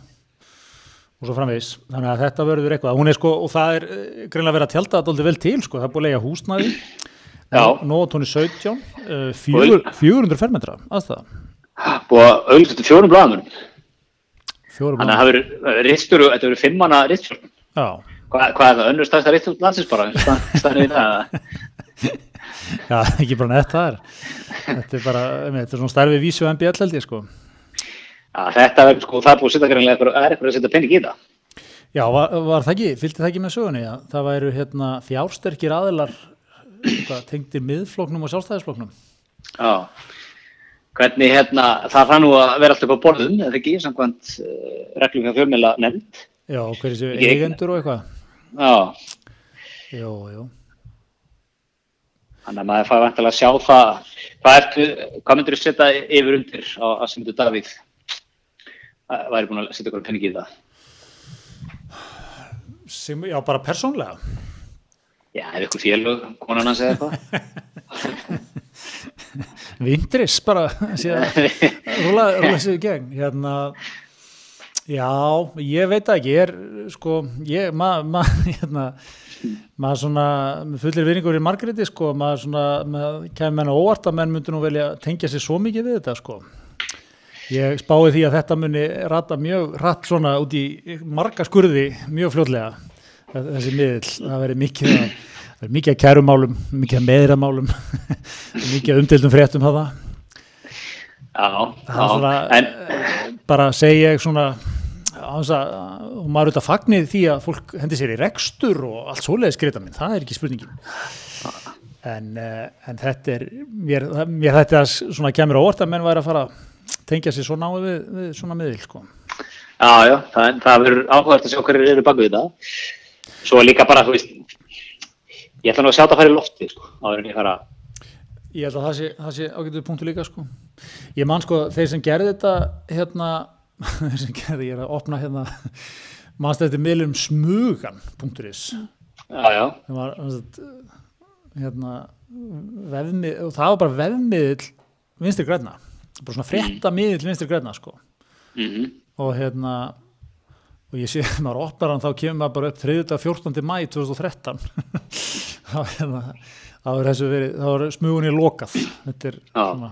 [SPEAKER 2] og svo framvegis, þannig að þetta verður eitthvað, hún er sko, og það er eh, greinlega verið að tjálta aldrei vel til, sko, það er búið að lega húsnæði.
[SPEAKER 1] Já.
[SPEAKER 2] Nóatóni 17 uh, fjögur, 400 fermetra aðstæða,
[SPEAKER 1] Búið að auðvitað þetta fjórum blaðamunum,
[SPEAKER 2] fjórum
[SPEAKER 1] þannig að það verður
[SPEAKER 2] já,
[SPEAKER 1] Hvað, er það, önnur stærsta ristur landsins bara, stærsta við það?
[SPEAKER 2] já, ekki bara nett það er þetta er bara, þetta er svona stærfi vísu MBL held ég sko.
[SPEAKER 1] Já, þetta verður sko, það er búið að setja greinlega það er eitthvað að setja penning í það.
[SPEAKER 2] Já, var, var það ekki, fylgdi það ekki með sögunni? Að það væru hérna fjársterkir aðilar hvað, tengdir miðfloknum og sjálfstæðisfloknum
[SPEAKER 1] Já, hvernig hérna, það það nú að vera alltaf á borðum, eða ekki, samkvæmt uh, reglum hjá fjölmjöla nefnd.
[SPEAKER 2] Já, hverju séu eigendur og eitthvað
[SPEAKER 1] Já,
[SPEAKER 2] Jú, jú.
[SPEAKER 1] Þannig að maður fær vantilega að sjá það, hvað ertu, hvað myndir þú setja yfir undir á að sem þú Davíð að væri búin að setja eitthvað penning í það?
[SPEAKER 2] Sem, Já, bara persónlega.
[SPEAKER 1] Já, ef ykkur félög, konan hans eða eitthvað.
[SPEAKER 2] Vindris bara síðan rúla, rúla sig í gegn. Hérna já, ég veit ekki ég er sko, ég, maður ma, hérna, maður svona fullir vinningur í Margréti sko, maður svona, maður kemur menn á óvart að menn myndi nú velja tengja sér svo mikið við þetta sko. Ég spái því að þetta muni rata mjög rætt svona út í marga skurði mjög fljótlega. Þessi miðl, það verið mikið að það verið mikið að kærumálum, mikið að meðramálum mikið að umdeildum fréttum hafa.
[SPEAKER 1] Já, já, en
[SPEAKER 2] eh, bara segja ég svona að, og maður auðvitað fagnir því að fólk hendi sér í rekstur og allt svoleiðis greita minn, það er ekki spurningin en, uh, en þetta er mér, mér þetta svona kemur á orð að menn væri að fara að tengja sér svona á við, við svona miðil sko.
[SPEAKER 1] Já, já, það, það verður áhugast að sjá hverju eru baka við það svo líka bara, þú veist ég ætla nú að sjá þetta að fara í lofti sko, áður en ég fara
[SPEAKER 2] Ég held að það sé, sé ágætið punktu líka sko. Ég man sko, þeir sem gerði þetta hérna, sem gerði, ég er að opna hérna mannst eftir miðlum smugan.is það var hérna vefmið, og það var bara vefmiðl vinstri græna, bara svona frétta miðl vinstri græna sko
[SPEAKER 1] mm -hmm.
[SPEAKER 2] og hérna og ég sé að maður opnar hann þá kemur maður bara upp 3. 14. mæ 2013 þá hérna er þessu verið, þá er smugunni lokað þetta er svona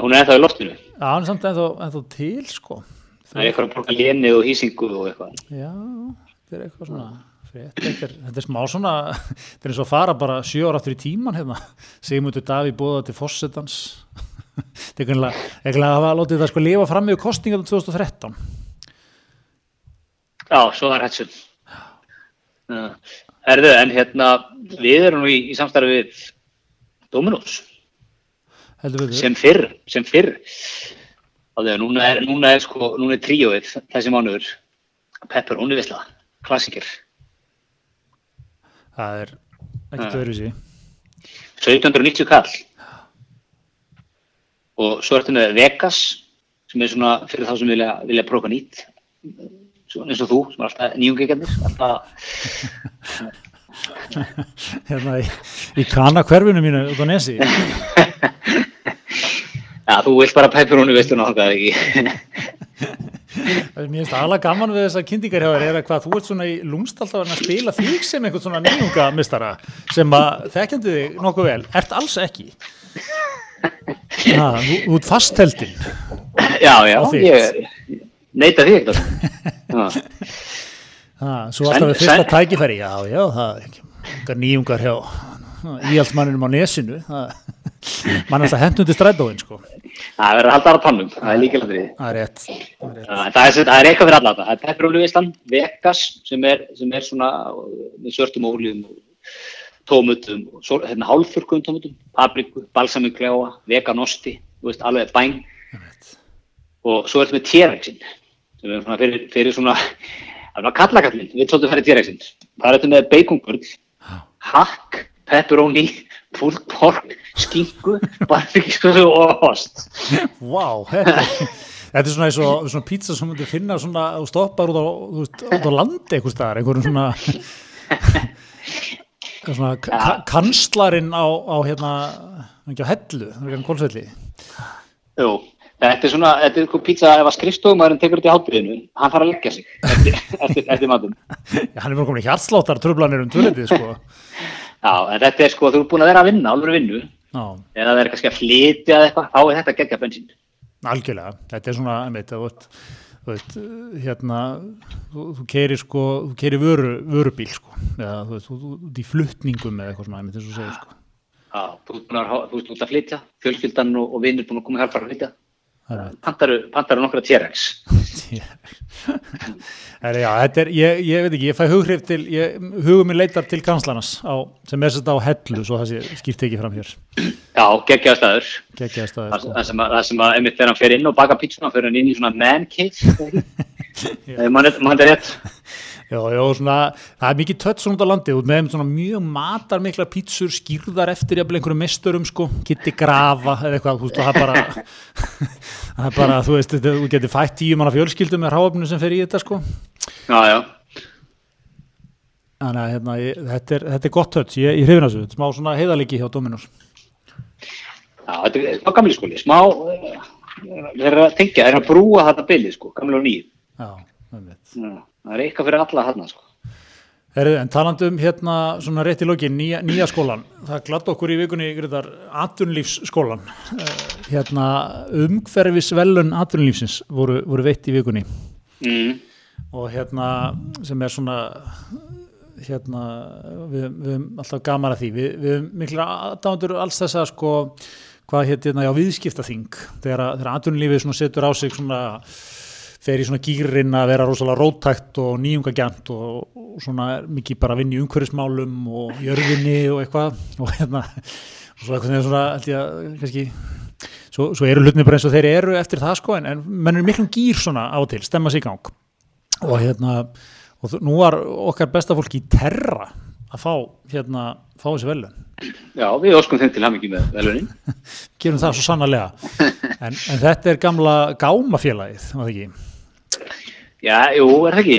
[SPEAKER 1] hún er ennþá í loftinu.
[SPEAKER 2] Já, hann er samt ennþá, ennþá til sko.
[SPEAKER 1] Það er eitthvað að borga léni og hýsingu og eitthvað.
[SPEAKER 2] Já, þetta er eitthvað svona þetta, er, þetta er smá svona þetta er eins og fara bara sjö ára aftur í tíman hérna, Sigmundur Daví bóða til fossetans þetta er kannilega að hafa látið það sko lifa fram með kostningar 2013
[SPEAKER 1] Já, svo það er hættsum Herðu, en hérna við erum nú í, í samstarfi við Dominos.
[SPEAKER 2] heldur við
[SPEAKER 1] sem fyrr, sem fyrr. Að núna er, núna er sko, núna er tríóið þessi mánuður. Pepperoni Visla, klassikir
[SPEAKER 2] það er ekkert öðru sí
[SPEAKER 1] 1790 kall. Og svo ertu með Vegas sem er svona fyrir þá sem vilja, vilja prófa nýtt. Svona eins og þú sem er alltaf nýjungikjarnir alltaf
[SPEAKER 2] hérna í, í kana hverfinu mínu út á nesi
[SPEAKER 1] Já, þú vilt bara Pepperoni Visla náttúrulega ekki?
[SPEAKER 2] Mér finnst alveg gaman við þessar kynningar hjá þér er að hvað þú ert svona í lúmst alltaf að spila þig sem einhvern svona nýjungamistara sem að þekkjandi þig nokkuð vel, ert alls ekki. Ha, þú, þú ert fastheldin
[SPEAKER 1] Já, já, ég neita því ekkert. Já.
[SPEAKER 2] ha, svo alltaf við fyrsta tækifæri. Já, já, það er ekki íhaldsmanninum á nesinu mann er alltaf hendundi strætóin sko,
[SPEAKER 1] Það verður halda á tannum, það er líkilega því
[SPEAKER 2] það er rétt, það er rétt.
[SPEAKER 1] Það, er, sem- það er eitthvað fyrir alla þetta. Það er pepperoni-vislan, Vegas sem er, sem er svona með svörtum óljum og tómutum, hérna hálfurkum tómutum, papriku, balsamikljáa, veganosti, þú veist, alveg bæn. Og svo ertu með T-Rexin sem er svona fyrir, fyrir svona, það er svona kallakallin, við tóttum fyrir T-Rexin. Það ertu með bacongull, hakk, pepperoni, pulled pork, skingu, barbekískuðu og ost.
[SPEAKER 2] Vá, þetta, þetta er svona eins og svona pizza sem myndir finna svona og stoppar út á, þú á landi einhvers staðar, einhverjum svona svona ka kanslarinn á, á hérna ekki á hellu, það er ekki kólsvelli
[SPEAKER 1] Jú, þetta er svona, þetta er eitthvað pizza ef að skrifstofumæðurinn tekur þetta í hátbyrðinu, hann þarf að leggja sig eftir, eftir, eftir matinn.
[SPEAKER 2] Já, hann er bara komin í hjartsláttar tröflanir um tvöletið, sko
[SPEAKER 1] Já, en þetta er sko, þú er búin að vera að vinna, alveg vinnu,
[SPEAKER 2] Já,
[SPEAKER 1] eða það er kannski að flytja eða eitthvað, þá er þetta geggja bensín.
[SPEAKER 2] algjörlega, þetta er svona einmitt, þú veist, þú veist hérna, þú, þú keirir sko þú keirir vöru, vörubíl, sko eða þú veist, þú, þú, þú ert í fluttningum eða eitthvað svona, einmitt og þú segir, sko
[SPEAKER 1] Já, þú ert búin að, að flytja, fjölskyldan og, og vinnur búin að koma bara að flytja. Pantaru, pantaru nokkra T-Rex.
[SPEAKER 2] Ég, ég veit ekki, ég fæ hughrif til, ég, hugum minn leitar til kanslarnas á, sem er þetta á hellu, svo það sé skýrt ekki fram hér,
[SPEAKER 1] Já, Það,
[SPEAKER 2] sko.
[SPEAKER 1] það sem að, að einmitt þegar hann fer inn og baka pítsuna, fer hann inn í svona man cave. Er mann er rétt.
[SPEAKER 2] Já, já, svona, það er mikið tött svona út á landi, út með svona mjög matar mikla pítsur, skýrðar eftir jafnvel einhverjum mesturum, sko, kitti grafa eða eitthvað, þú veist, og það er bara, það er bara, þú veist, þú getur fætt tíu manna fjölskyldum með ráöfnu sem fer í þetta, sko.
[SPEAKER 1] Já, já.
[SPEAKER 2] Þannig að hérna, ég, þetta, er, þetta er gott tött, ég, ég hrifin að þessu, smá svona heiðaliki hjá Dominus.
[SPEAKER 1] Já, þetta er smá gamli skóli, smá, uh, þeir eru að tengja, þeir eru að brúa þetta bylið, sko, gamli og nýð.
[SPEAKER 2] Já, það veit.
[SPEAKER 1] Já, Það er eitthvað fyrir alla þarna, sko.
[SPEAKER 2] Herðu, en talandi um hérna svona rétt í lokin, nýja, nýja skólan. Það glatt okkur í vikunni greiðar atvinnulífsskólan. Uh, hérna umhverfisvelun atvinnulífsins voru, voru veitt í vikunni.
[SPEAKER 1] Mm.
[SPEAKER 2] og hérna sem er svona hérna við, höfum alltaf gaman að því. Við, höfum mikla aðdándur alls þess að sko hvað hérna, já, viðskiptaþing. Þegar, þegar svona setur á sig svona fer í svona gýrin að vera rosalega rótækt og nýjungagjant og, og svona mikið bara að vinna í umhverfismálum og jörðinni og eitthvað. Og hérna og svo eitthvað svona, held ég að kannski svo, svo eru hlutni bara eins og þeir eru eftir það sko en, en menn er miklum gýr svona á til, stemma sig í gang. Og hérna og nú var okkar besta fólk í terra að fá hérna fá þessi velun
[SPEAKER 1] Já, við óskum þeim til hamingi með velunin.
[SPEAKER 2] gerum það svo sannarlega. En, en þetta er gamla gámafélagið var það ekki
[SPEAKER 1] Já, jú, er það ekki?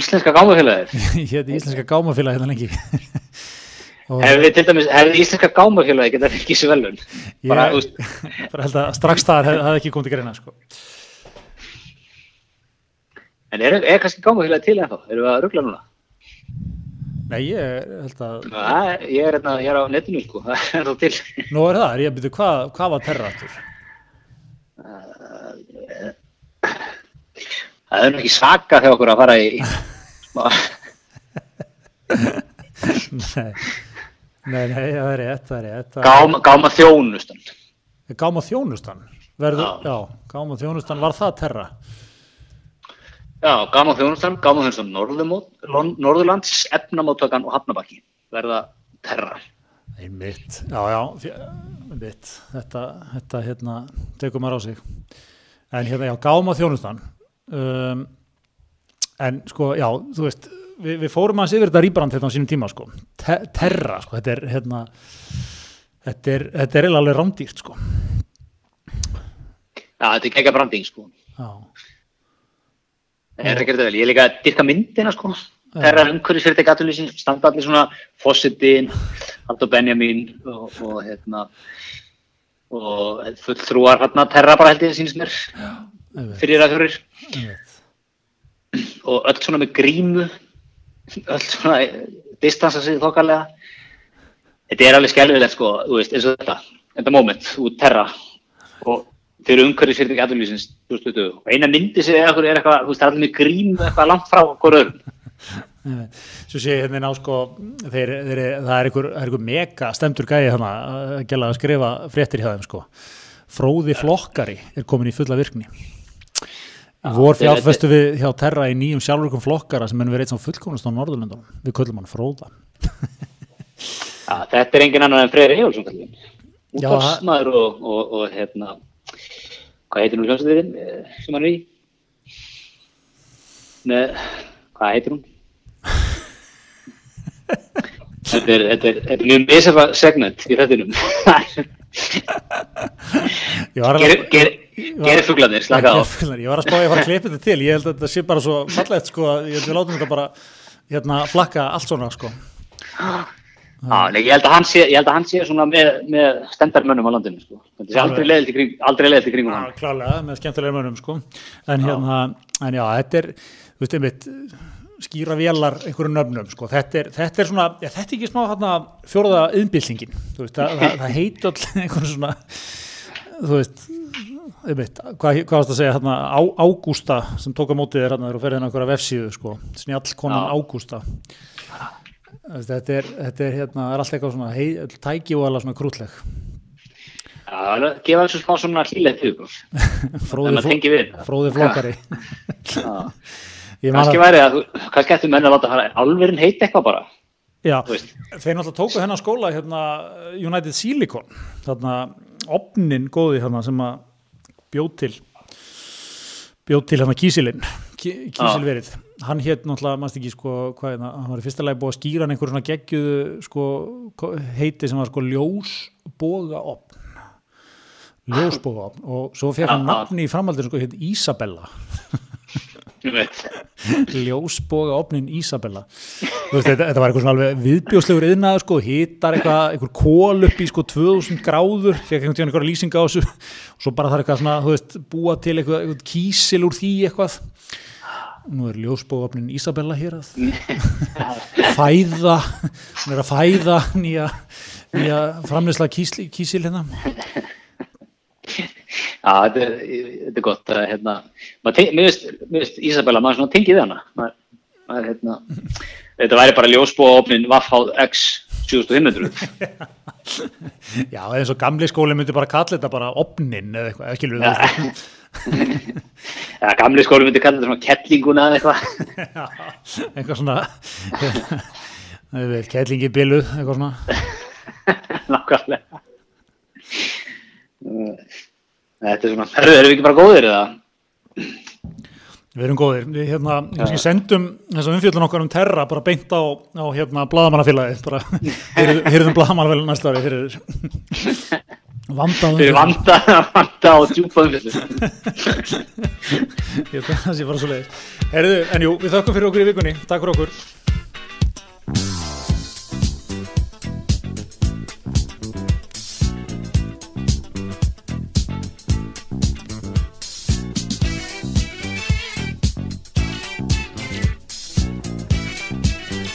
[SPEAKER 1] Íslenska gámafélagið.
[SPEAKER 2] hérna íslenska gámafélagið hérna lengi
[SPEAKER 1] Hefði til dæmis, hefði íslenska gámafélagið getað fengið sér velun? Bara,
[SPEAKER 2] ég
[SPEAKER 1] úst,
[SPEAKER 2] bara held að strax þar hef- hafði ekki komið til greina sko.
[SPEAKER 1] en er, er kannski gámafélagið til ennþá? Erum við að ruggla núna?
[SPEAKER 2] nei ég held að
[SPEAKER 1] Já, ég er, hérna, ég er á netinu, sko. Það er þá til.
[SPEAKER 2] nú er það, ég að byrja hvað, hvað var terra aftur
[SPEAKER 1] Það er nú ekki saka þegar okkur að fara í...
[SPEAKER 2] nei, nei, nei, það er rétt það er rétt
[SPEAKER 1] Gáma, gáma þjónustan.
[SPEAKER 2] gáma þjónustan verður,
[SPEAKER 1] Já.
[SPEAKER 2] já, gáma þjónustan var það terra
[SPEAKER 1] Já, gáma þjónustan, gáma þjónustan Norðurmót, Lon- Norðurlands, efnamóttakan og hafnabakki. Verða terra.
[SPEAKER 2] einmitt, já, já fjö- einmitt, þetta, þetta hérna, tekur maður á sig en hérna, já, gáma þjónustan um, en sko, já, þú veist við, við fórum aðeins yfir þetta rýbrand hérna á sínum tíma sko, Te terra, sko, þetta er hérna þetta er, þetta er alveg rándýrt sko,
[SPEAKER 1] Já, þetta er ekki branding, sko.
[SPEAKER 2] já,
[SPEAKER 1] Það er ekki þetta vel. Ég er líka að dyrka myndina, sko. Terra umhverjus fyrir þetta gatulísins, standa allir svona Fossetin, Haldur Benjamin og, og hérna og fulltrúar hérna Terra bara held ég sínst mér.
[SPEAKER 2] Einmitt,
[SPEAKER 1] fyrir að
[SPEAKER 2] einmitt
[SPEAKER 1] og öll svona með grímu öll svona distansa sig þokkarlega þetta er alveg skelvilegt sko veist, eins og þetta, þetta moment út terra. Og fyrir umhverfis fyrir aðlýsins 2020 og eina myndi eða er eitthvað, þú veist, allir með grímu eitthvað langt frá okkur öðrum.
[SPEAKER 2] Svo sé ég hérna inn á sko þeir, þeir, það er einhver, er einhver mega stemtur gæði hana að að skrifa fréttir hjá þeim sko. Fróði flokkari er komin í fulla virkni Vor fjárfestu við hjá Terra í nýjum sjálfurkum flokkara sem er verið eitt sem fullkomnast á Norðurlöndunum. Við köllum hann Fróða.
[SPEAKER 1] Já, þetta er engin annar en Freyri.
[SPEAKER 2] Já,
[SPEAKER 1] útvarsmaður og, og, og hérna hvað heitir hún hljómsveitin sem hann er í? Nei, hvað heitir hún? Þetta er, þetta er, þetta er mjög misafa segment í
[SPEAKER 2] var
[SPEAKER 1] gerir ger, ger fuglanir, slaka á.
[SPEAKER 2] Ég var að spá ég að fara að klippa þetta til. Ég held að þetta sé bara svo fallegt sko ég held að við látum þetta bara hérna flakka allt svona sko.
[SPEAKER 1] Já, nei, ég held að hann sé, ég held að hann sé svona með, með stendarmönnum á landinu sko. þetta sé aldrei leiðilt í, kring, kringum hann.
[SPEAKER 2] klálega, með skemmtilega mönnum sko. en hérna, en já, þetta er þú veist, einmitt, skýra vélar einhverju nöfnum, sko, þetta er, þetta er svona, já, þetta er ekki smá hérna fjóraða yðnbyltingin, það, það, það heit öll einhverju svona þú veist einmitt, hvað, hvað varst að segja hérna, Á, Ágústa sem tók á mótið þér hérna og ferði hérna einhverja vefsíðu, sko, snjallkonan. Ágústa. Þetta er, þetta er hérna, er alltaf eitthvað svona hei, tæki og alveg svona krútleg
[SPEAKER 1] Já, alveg, gefa þessu smá svona hlýlegt hug.
[SPEAKER 2] Fróði,
[SPEAKER 1] maður tengir við.
[SPEAKER 2] fróði
[SPEAKER 1] kannski
[SPEAKER 2] að-
[SPEAKER 1] væri að, kannski ættu menn að láta fara alverin heita eitthvað bara.
[SPEAKER 2] Já, þeir náttúrulega tóku hennar skóla hérna, United Silicon. Þarna opnin góði hérna, sem að bjóð til bjóð til hérna kísilinn kísilverið, hann hétt náttúrulega mannst ekki sko, hvað er það, hann var í fyrsta lagi búið að skýra hann einhver svona geggjuðu sko, ko- heiti sem var sko ljósboga opn ljósboga opn og svo fekk hann
[SPEAKER 1] Já.
[SPEAKER 2] nafni í framhaldinu sko hétt
[SPEAKER 1] veit.
[SPEAKER 2] Ljósboga opnin Ísabella. Veist, þetta, þetta var eitthvað svona alveg viðbjóslegur yðnaður sko, hitar eitthvað, eitthvað kól upp í sko 2000 gráður, fekk einhvern tíðan eitthvað lýsinga á þessu. Og svo bara þarf eitthvað svona, þú veist, búa til eitthvað, eitthvað kísil úr því eitthvað. Nú er ljósboga opnin Ísabella hér að fæða hún er að fæða nýja, nýja framleysla kísil, kísil hérna
[SPEAKER 1] Já, þetta er, þetta gott að, hérna, mér veist, Ísabella, maður svona tengið hana. Maður, maður, hérna, þetta væri bara ljósbúa opnin Vaffháð X 7500
[SPEAKER 2] Já, eins og gamli skóli myndi bara kalla þetta bara opnin eða eitthvað, ekki lúið
[SPEAKER 1] eða gamli skóli myndi kalla þetta svona kettlinguna eða eitthvað.
[SPEAKER 2] Eitthvað svona veit, kettlingi biluð eitthvað svona.
[SPEAKER 1] Nákvæmlega þetta er svona, erum við ekki bara góðir eða?
[SPEAKER 2] Við erum góðir, við hérna, kannski sendum þess að umfjöldun okkar um terra bara beint á, á hérna bladamannafélagið, bara. Hyrðum bladamannafélagið næsta ári fyrir vanda
[SPEAKER 1] Fyrir vanda, vanda á djúpa umfjöldun
[SPEAKER 2] Ég það sé bara svo leiðis Herðu, en jú, við þakkum fyrir okkur í vikunni, takk fyrir okkur